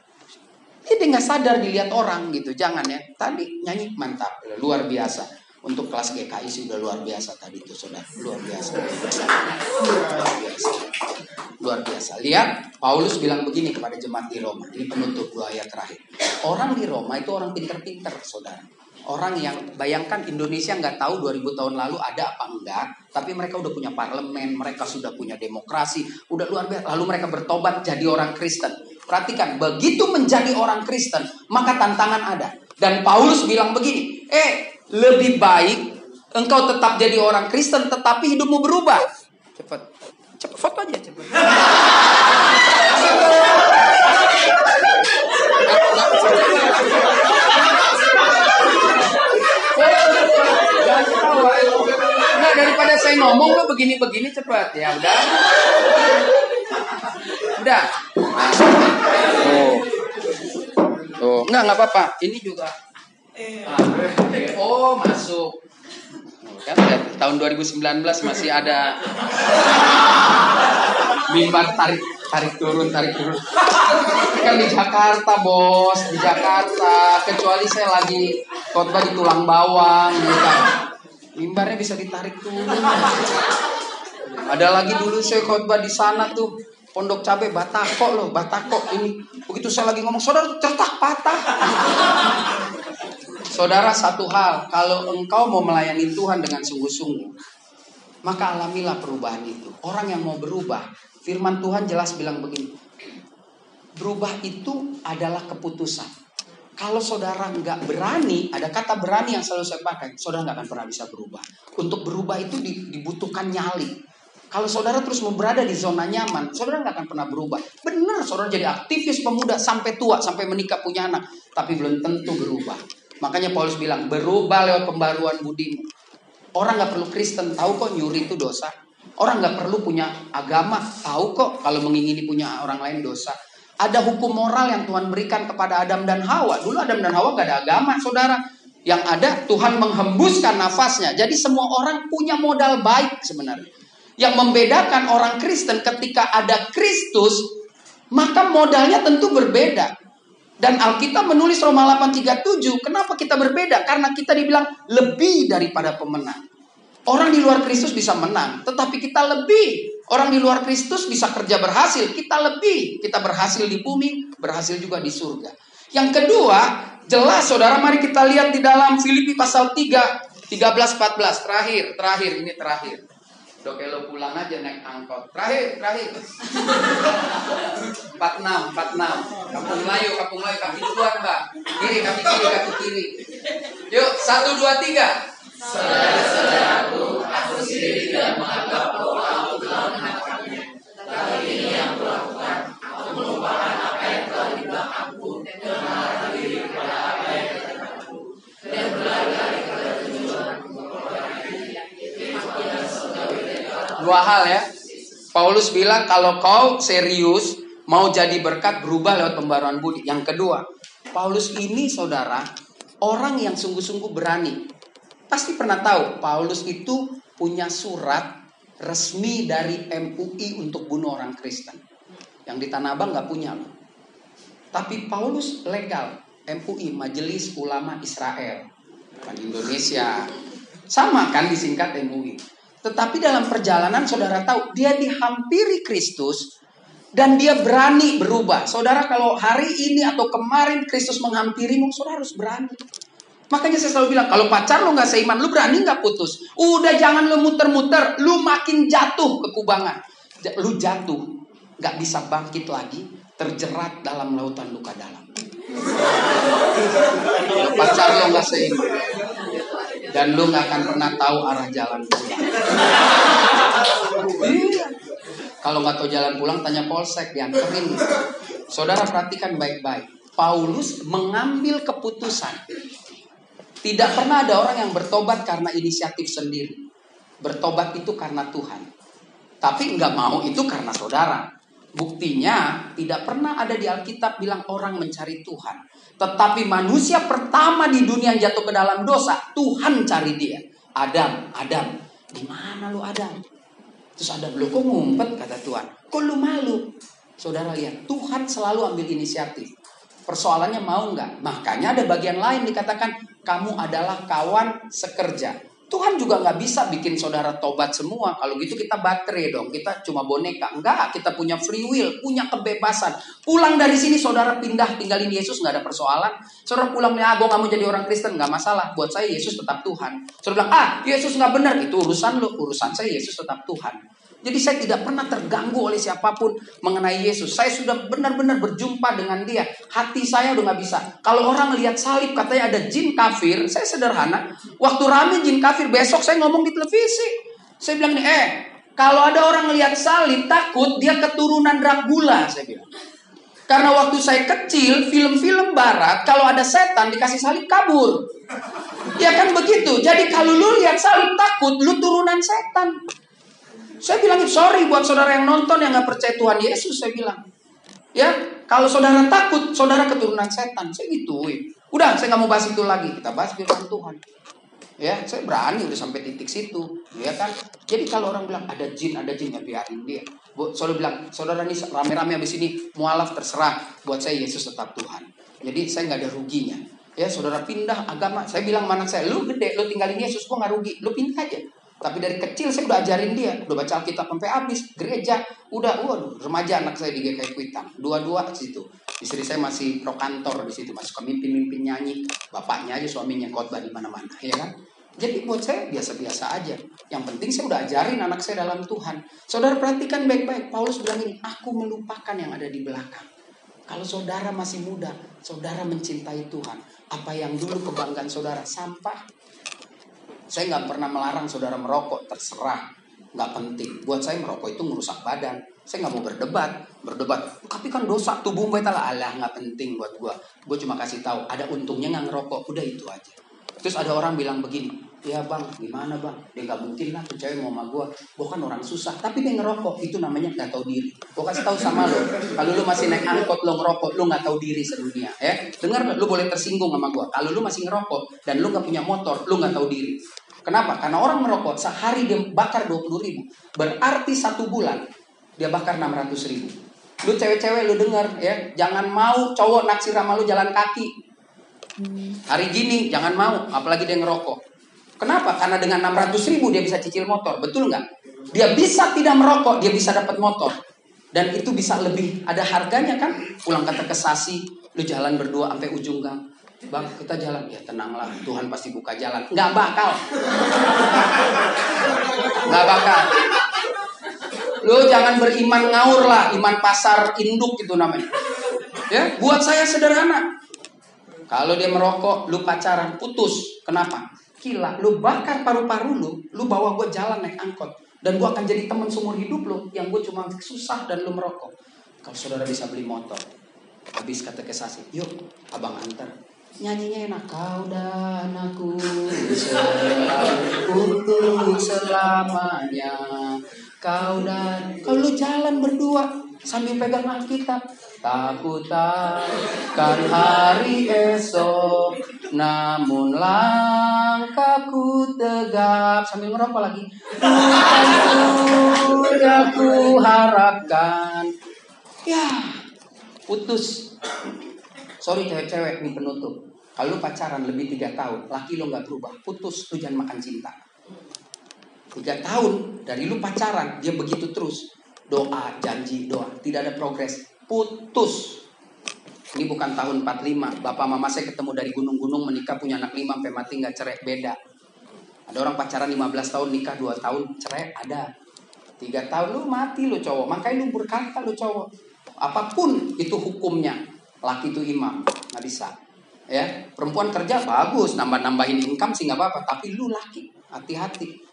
Dia nggak sadar dilihat orang gitu. Jangan ya. Tadi nyanyi mantap, luar biasa untuk kelas GKI sih udah luar biasa tadi tuh saudara. Luar biasa. Luar biasa. Luar biasa lihat Paulus bilang begini kepada jemaat di Roma. Ini penutup dua ayat terakhir. Orang di Roma itu orang pinter-pinter saudara. Orang yang bayangkan Indonesia nggak tahu 2000 tahun lalu ada apa enggak tapi mereka udah punya parlemen mereka sudah punya demokrasi udah luar biasa. Lalu mereka bertobat jadi orang Kristen. Perhatikan begitu menjadi orang Kristen maka tantangan ada. Dan Paulus bilang begini eh lebih baik engkau tetap jadi orang Kristen tetapi hidupmu berubah. Cepat. Cepat foto aja cepat. Nah, daripada saya ngomong lo begini-begini cepat. Ya udah. Udah. Oh. Oh, enggak enggak apa-apa. Ini juga Oh, masuk. Kan tahun 2019 masih ada mimbar tarik tarik turun tarik turun. Kan di Jakarta, Bos, di Jakarta. Kecuali saya lagi khotbah di tulang bawang gitu kan. Mimbarnya bisa ditarik turun. Ada lagi dulu saya khotbah di sana tuh Pondok Cabe Batako loh, Batako ini. Begitu saya lagi ngomong, saudara certak patah. Saudara satu hal, kalau engkau mau melayani Tuhan dengan sungguh-sungguh, maka alamilah perubahan itu. Orang yang mau berubah, firman Tuhan jelas bilang begini. Berubah itu adalah keputusan. Kalau saudara nggak berani, ada kata berani yang selalu saya pakai, saudara nggak akan pernah bisa berubah. Untuk berubah itu dibutuhkan nyali. Kalau saudara terus berada di zona nyaman, saudara nggak akan pernah berubah. Benar, saudara jadi aktivis pemuda sampai tua, sampai menikah punya anak, tapi belum tentu berubah. Makanya Paulus bilang, berubah lewat pembaruan budimu. Orang nggak perlu Kristen, tahu kok nyuri itu dosa. Orang nggak perlu punya agama, tahu kok kalau mengingini punya orang lain dosa. Ada hukum moral yang Tuhan berikan kepada Adam dan Hawa. Dulu Adam dan Hawa gak ada agama, saudara. Yang ada Tuhan menghembuskan nafasnya. Jadi semua orang punya modal baik sebenarnya. Yang membedakan orang Kristen ketika ada Kristus, maka modalnya tentu berbeda. Dan Alkitab menulis Roma 8:37, kenapa kita berbeda? Karena kita dibilang lebih daripada pemenang. Orang di luar Kristus bisa menang, tetapi kita lebih. Orang di luar Kristus bisa kerja berhasil, kita lebih. Kita berhasil di bumi, berhasil juga di surga. Yang kedua, Jelas saudara mari kita lihat di dalam Filipi pasal 3 13 14 terakhir terakhir ini terakhir. Dok lo pulang aja naik angkot. Terakhir, terakhir. 46, 46. Kampung Melayu, Kampung Melayu, kaki duluan, Mbak. Kiri, kaki kiri, kaki kiri. Yuk, satu, dua, tiga. Saudara-saudaraku, aku sendiri tidak menganggap bahwa aku telah menangkapnya. Tapi ini yang kulakukan, aku melupakan apa yang telah di belakangku dan mengarah diri kepada apa yang di depanku. Dan berlari-lari kepada tujuanku memperoleh Dua hal ya. Paulus bilang kalau kau serius mau jadi berkat berubah lewat pembaruan budi. Yang kedua, Paulus ini saudara orang yang sungguh-sungguh berani. Pasti pernah tahu Paulus itu punya surat resmi dari MUI untuk bunuh orang Kristen. Yang di Tanah Abang nggak punya loh. Tapi Paulus legal MUI Majelis Ulama Israel bukan Indonesia sama kan disingkat MUI tetapi dalam perjalanan saudara tahu dia dihampiri Kristus dan dia berani berubah. Saudara kalau hari ini atau kemarin Kristus menghampirimu, saudara harus berani. Makanya saya selalu bilang, kalau pacar lo nggak seiman, lu berani nggak putus? Udah jangan lu muter-muter, lu makin jatuh ke kubangan. Lu jatuh, nggak bisa bangkit lagi, terjerat dalam lautan luka dalam. Pacar lo nggak seiman, dan lu nggak akan pernah tahu arah jalan pulang. Kalau nggak tahu jalan pulang, tanya polsek dianterin. Saudara perhatikan baik-baik. Paulus mengambil keputusan. Tidak pernah ada orang yang bertobat karena inisiatif sendiri. Bertobat itu karena Tuhan. Tapi nggak mau itu karena saudara. Buktinya tidak pernah ada di Alkitab bilang orang mencari Tuhan. Tetapi manusia pertama di dunia yang jatuh ke dalam dosa, Tuhan cari dia. Adam, Adam, di mana lu Adam? Terus Adam, lu kok ngumpet kata Tuhan. Kok lu malu? Saudara lihat, Tuhan selalu ambil inisiatif. Persoalannya mau nggak? Makanya ada bagian lain dikatakan kamu adalah kawan sekerja. Tuhan juga nggak bisa bikin saudara tobat semua. Kalau gitu kita baterai dong. Kita cuma boneka. Enggak, kita punya free will, punya kebebasan. Pulang dari sini saudara pindah tinggalin Yesus nggak ada persoalan. Saudara pulang ah gue nggak mau jadi orang Kristen nggak masalah. Buat saya Yesus tetap Tuhan. Saudara bilang, ah Yesus nggak benar itu urusan lo, urusan saya Yesus tetap Tuhan. Jadi saya tidak pernah terganggu oleh siapa pun mengenai Yesus. Saya sudah benar-benar berjumpa dengan dia. Hati saya udah nggak bisa. Kalau orang lihat salib katanya ada jin kafir, saya sederhana. Waktu rame jin kafir, besok saya ngomong di televisi. Saya bilang nih, eh kalau ada orang lihat salib takut dia keturunan Dracula, saya bilang. Karena waktu saya kecil, film-film barat, kalau ada setan dikasih salib kabur. Ya kan begitu. Jadi kalau lu lihat salib takut, lu turunan setan. Saya bilang sorry buat saudara yang nonton yang nggak percaya Tuhan Yesus. Saya bilang, ya kalau saudara takut, saudara keturunan setan. Saya gituin. Udah, saya nggak mau bahas itu lagi. Kita bahas firman Tuhan. Ya, saya berani udah sampai titik situ, ya kan? Jadi kalau orang bilang ada jin, ada jin ya biarin dia. Bu, saudara bilang, saudara nih rame-rame habis ini mualaf terserah. Buat saya Yesus tetap Tuhan. Jadi saya nggak ada ruginya. Ya, saudara pindah agama. Saya bilang mana saya, lu gede, lu tinggalin Yesus, kok nggak rugi? Lu pindah aja. Tapi dari kecil saya udah ajarin dia, udah baca Alkitab sampai habis, gereja, udah, waduh, remaja anak saya di GKI Kuitang, dua-dua di situ. Istri saya masih pro kantor di situ, masih kemimpin-mimpin nyanyi, bapaknya aja suaminya khotbah di mana-mana, ya kan? Jadi buat saya biasa-biasa aja. Yang penting saya udah ajarin anak saya dalam Tuhan. Saudara perhatikan baik-baik. Paulus bilang ini, aku melupakan yang ada di belakang. Kalau saudara masih muda, saudara mencintai Tuhan. Apa yang dulu kebanggaan saudara, sampah. Saya nggak pernah melarang saudara merokok, terserah. Nggak penting. Buat saya merokok itu merusak badan. Saya nggak mau berdebat, berdebat. Tapi kan dosa tubuh gue Allah nggak penting buat gue. Gue cuma kasih tahu ada untungnya nggak ngerokok. Udah itu aja. Terus ada orang bilang begini, ya bang, gimana bang? Dia nggak mungkin lah percaya mau sama gue. Gue kan orang susah, tapi dia ngerokok. Itu namanya nggak tahu diri. Gue kasih tahu sama lo, kalau lo masih naik angkot lo ngerokok, lo nggak tahu diri sedunia. Ya, dengar lo boleh tersinggung sama gue. Kalau lo masih ngerokok dan lo nggak punya motor, lo nggak tahu diri. Kenapa? Karena orang merokok sehari dia bakar 20 ribu. Berarti satu bulan dia bakar 600 ribu. Lu cewek-cewek lu denger ya, jangan mau cowok naksir sama lu jalan kaki. Hari gini jangan mau, apalagi dia ngerokok. Kenapa? Karena dengan 600 ribu dia bisa cicil motor, betul nggak? Dia bisa tidak merokok, dia bisa dapat motor. Dan itu bisa lebih ada harganya kan? Pulang kata ke Sasi, lu jalan berdua sampai ujung gang. Bang, kita jalan. Ya tenanglah, Tuhan pasti buka jalan. Nggak bakal. Nggak bakal. Lu jangan beriman ngaur lah, iman pasar induk gitu namanya. Ya, buat saya sederhana. Kalau dia merokok, lu pacaran, putus. Kenapa? Gila, lu bakar paru-paru lu, lu bawa gue jalan naik angkot. Dan gue akan jadi teman seumur hidup lu, yang gue cuma susah dan lu merokok. Kalau saudara bisa beli motor, habis kata kesasi, yuk abang antar. Nyanyinya enak kau dan aku untuk selamanya. Kau dan kalau lu jalan berdua sambil pegang Alkitab. Takut takkan hari esok, namun langkahku tegap sambil ngerokok lagi. Aku harapkan. Ya, putus. Sorry cewek-cewek nih penutup. Kalau lu pacaran lebih tiga tahun, laki lu nggak berubah, putus, lu jangan makan cinta. Tiga tahun dari lu pacaran, dia begitu terus. Doa, janji, doa. Tidak ada progres. Putus. Ini bukan tahun 45. Bapak mama saya ketemu dari gunung-gunung menikah punya anak lima sampai mati nggak cerai. Beda. Ada orang pacaran 15 tahun nikah 2 tahun cerai ada. Tiga tahun lu mati lu cowok. Makanya lu berkata lu cowok. Apa pun itu hukumnya. Laki itu imam. Nggak bisa. Ya, perempuan kerja bagus, nambah-nambahin income sih nggak apa-apa. Tapi lu laki, hati-hati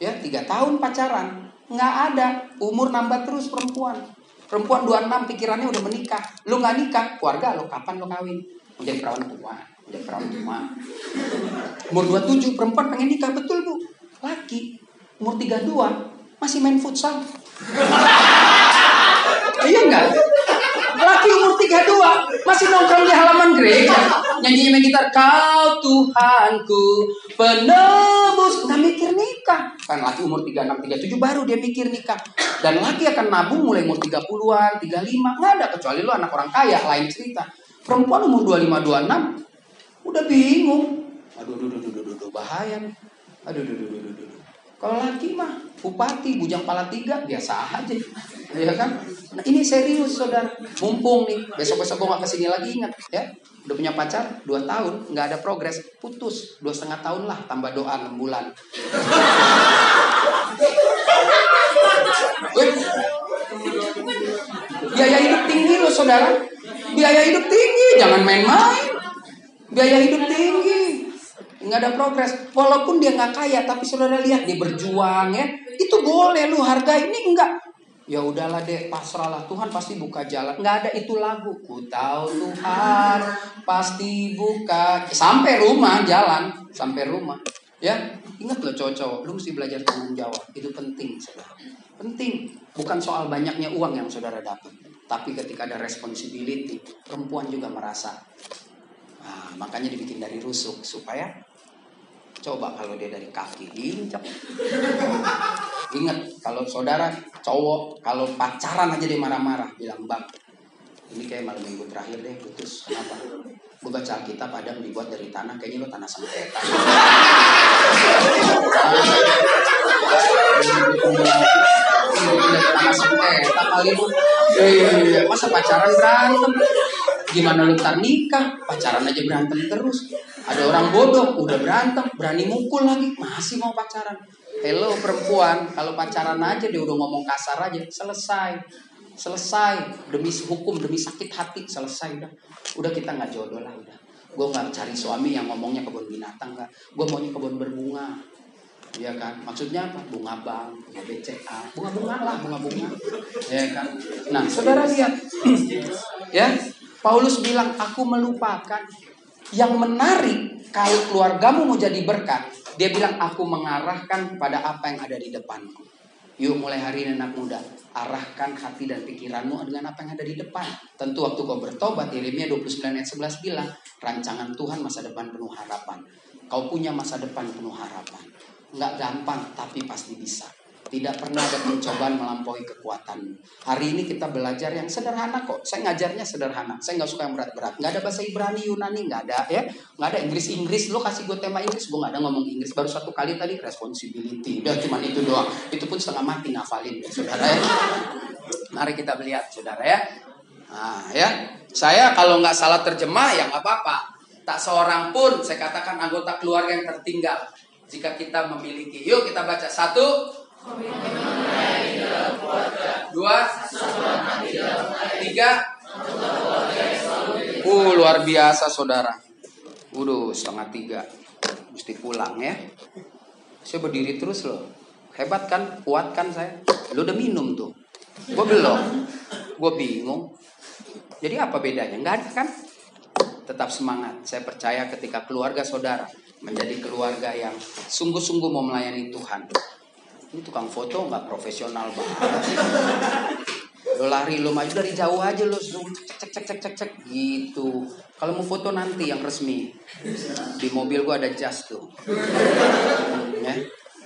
ya tiga tahun pacaran nggak ada umur nambah terus perempuan perempuan 26 pikirannya udah menikah lu nggak nikah keluarga lo kapan lo kawin menjadi perawan tua menjadi perawan tua umur 27 perempuan pengen nikah betul bu laki umur 32 masih main futsal iya enggak laki umur 32 masih nongkrong di halaman gereja. Nyanyi main gitar kau Tuhanku penebus. Nggak mikir nikah. Kan laki umur 36 37 baru dia mikir nikah. Dan laki akan nabung mulai umur 30-an 35 nggak ada kecuali lu anak orang kaya lain cerita. Perempuan umur 25 26 udah bingung. Aduh aduh aduh aduh, aduh, bahaya nih. Aduh aduh aduh aduh, aduh. Kalau laki mah bupati bujang pala tiga biasa aja, ya kan? Nah ini serius saudara, mumpung nih besok besok gue gak ke sini lagi ingat ya, udah punya pacar dua tahun nggak ada progres, putus dua setengah tahun lah tambah doa enam bulan. Biaya hidup tinggi loh saudara, biaya hidup tinggi, jangan main-main. Biaya hidup tinggi, nggak ada progres. Walaupun dia nggak kaya, tapi saudara lihat dia berjuang ya, itu boleh lu harga ini enggak. Ya udahlah deh, pasrahlah Tuhan pasti buka jalan. Nggak ada itu lagu. Ku tahu Tuhan pasti buka sampai rumah jalan, sampai rumah. Ya, ingat loh cowok-cowok, lu mesti belajar tanggung jawab. Itu penting, saudara. Penting. Bukan soal banyaknya uang yang saudara dapat, tapi ketika ada responsibility, perempuan juga merasa Nah, makanya dibikin dari rusuk supaya coba kalau dia dari kaki diinjak. Ingat kalau saudara cowok kalau pacaran aja dia marah-marah bilang bang ini kayak malam minggu terakhir deh putus kenapa? Gue baca Alkitab ada yang dibuat dari tanah kayaknya lo tanah sengketa. tanah sengketa kali lu. Eh, masa pacaran berantem? Gimana lu ntar nikah? Pacaran aja berantem terus. Ada orang bodoh, udah berantem, berani mukul lagi, masih mau pacaran. Hello perempuan, kalau pacaran aja dia udah ngomong kasar aja, selesai. Selesai, demi hukum, demi sakit hati, selesai udah. Udah kita nggak jodoh lah udah. Gue nggak cari suami yang ngomongnya kebun binatang nggak. Gue maunya kebun berbunga. Iya kan? Maksudnya apa? Bunga bank, bunga BCA, bunga-bunga lah, bunga-bunga. Ya kan? Nah, saudara lihat. ya, Paulus bilang, aku melupakan yang menarik kalau keluargamu mau jadi berkat. Dia bilang, aku mengarahkan pada apa yang ada di depanku. Yuk mulai hari ini anak muda, arahkan hati dan pikiranmu dengan apa yang ada di depan. Tentu waktu kau bertobat, Yeremia 29 ayat 11 bilang, rancangan Tuhan masa depan penuh harapan. Kau punya masa depan penuh harapan. Nggak gampang, tapi pasti bisa. Tidak pernah ada pencobaan melampaui kekuatan. Hari ini kita belajar yang sederhana kok. Saya ngajarnya sederhana. Saya nggak suka yang berat-berat. Nggak ada bahasa Ibrani, Yunani, nggak ada ya. Nggak ada Inggris-Inggris. Lo kasih gue tema Inggris, gue nggak ada ngomong Inggris. Baru satu kali tadi responsibility. Udah cuma itu doang. Itu pun setengah mati ngafalin, ya, saudara ya. Mari kita lihat, saudara ya. Nah, ya. Saya kalau nggak salah terjemah ya nggak apa-apa. Tak seorang pun, saya katakan anggota keluarga yang tertinggal. Jika kita memiliki. Yuk kita baca. Satu. Dua. Tiga. Uh, luar biasa saudara. Waduh, setengah tiga. Mesti pulang ya. Saya berdiri terus loh. Hebat kan? Kuat kan saya? Lu udah minum tuh. Gue belum. Gue bingung. Jadi apa bedanya? Nggak ada kan? Tetap semangat. Saya percaya ketika keluarga saudara menjadi keluarga yang sungguh-sungguh mau melayani Tuhan. Ini tukang foto nggak profesional banget. Lo lari, lo maju dari jauh aja lo cek cek cek cek cek cek gitu. Kalau mau foto nanti yang resmi. Di mobil gua ada jas tuh. Ya.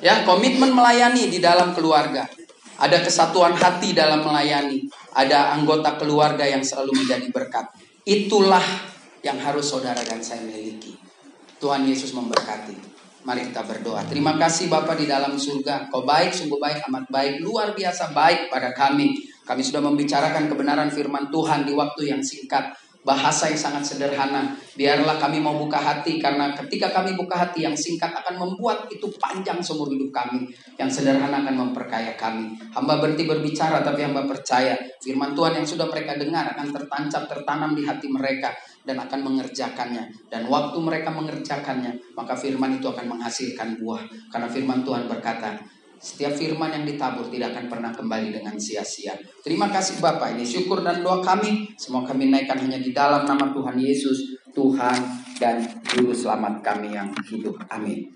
ya, komitmen melayani di dalam keluarga. Ada kesatuan hati dalam melayani. Ada anggota keluarga yang selalu menjadi berkat. Itulah yang harus saudara dan saya miliki. Tuhan Yesus memberkati. Mari kita berdoa. Terima kasih Bapak di dalam surga. Kau baik, sungguh baik, amat baik, luar biasa baik pada kami. Kami sudah membicarakan kebenaran firman Tuhan di waktu yang singkat. Bahasa yang sangat sederhana. Biarlah kami mau buka hati karena ketika kami buka hati yang singkat akan membuat itu panjang seumur hidup kami. Yang sederhana akan memperkaya kami. Hamba berhenti berbicara tapi hamba percaya firman Tuhan yang sudah mereka dengar akan tertancap, tertanam di hati mereka dan akan mengerjakannya. Dan waktu mereka mengerjakannya, maka firman itu akan menghasilkan buah. Karena firman Tuhan berkata, setiap firman yang ditabur tidak akan pernah kembali dengan sia-sia. Terima kasih Bapak. Ini syukur dan doa kami. Semua kami naikkan hanya di dalam nama Tuhan Yesus, Tuhan dan Juru Selamat kami yang hidup. Amin.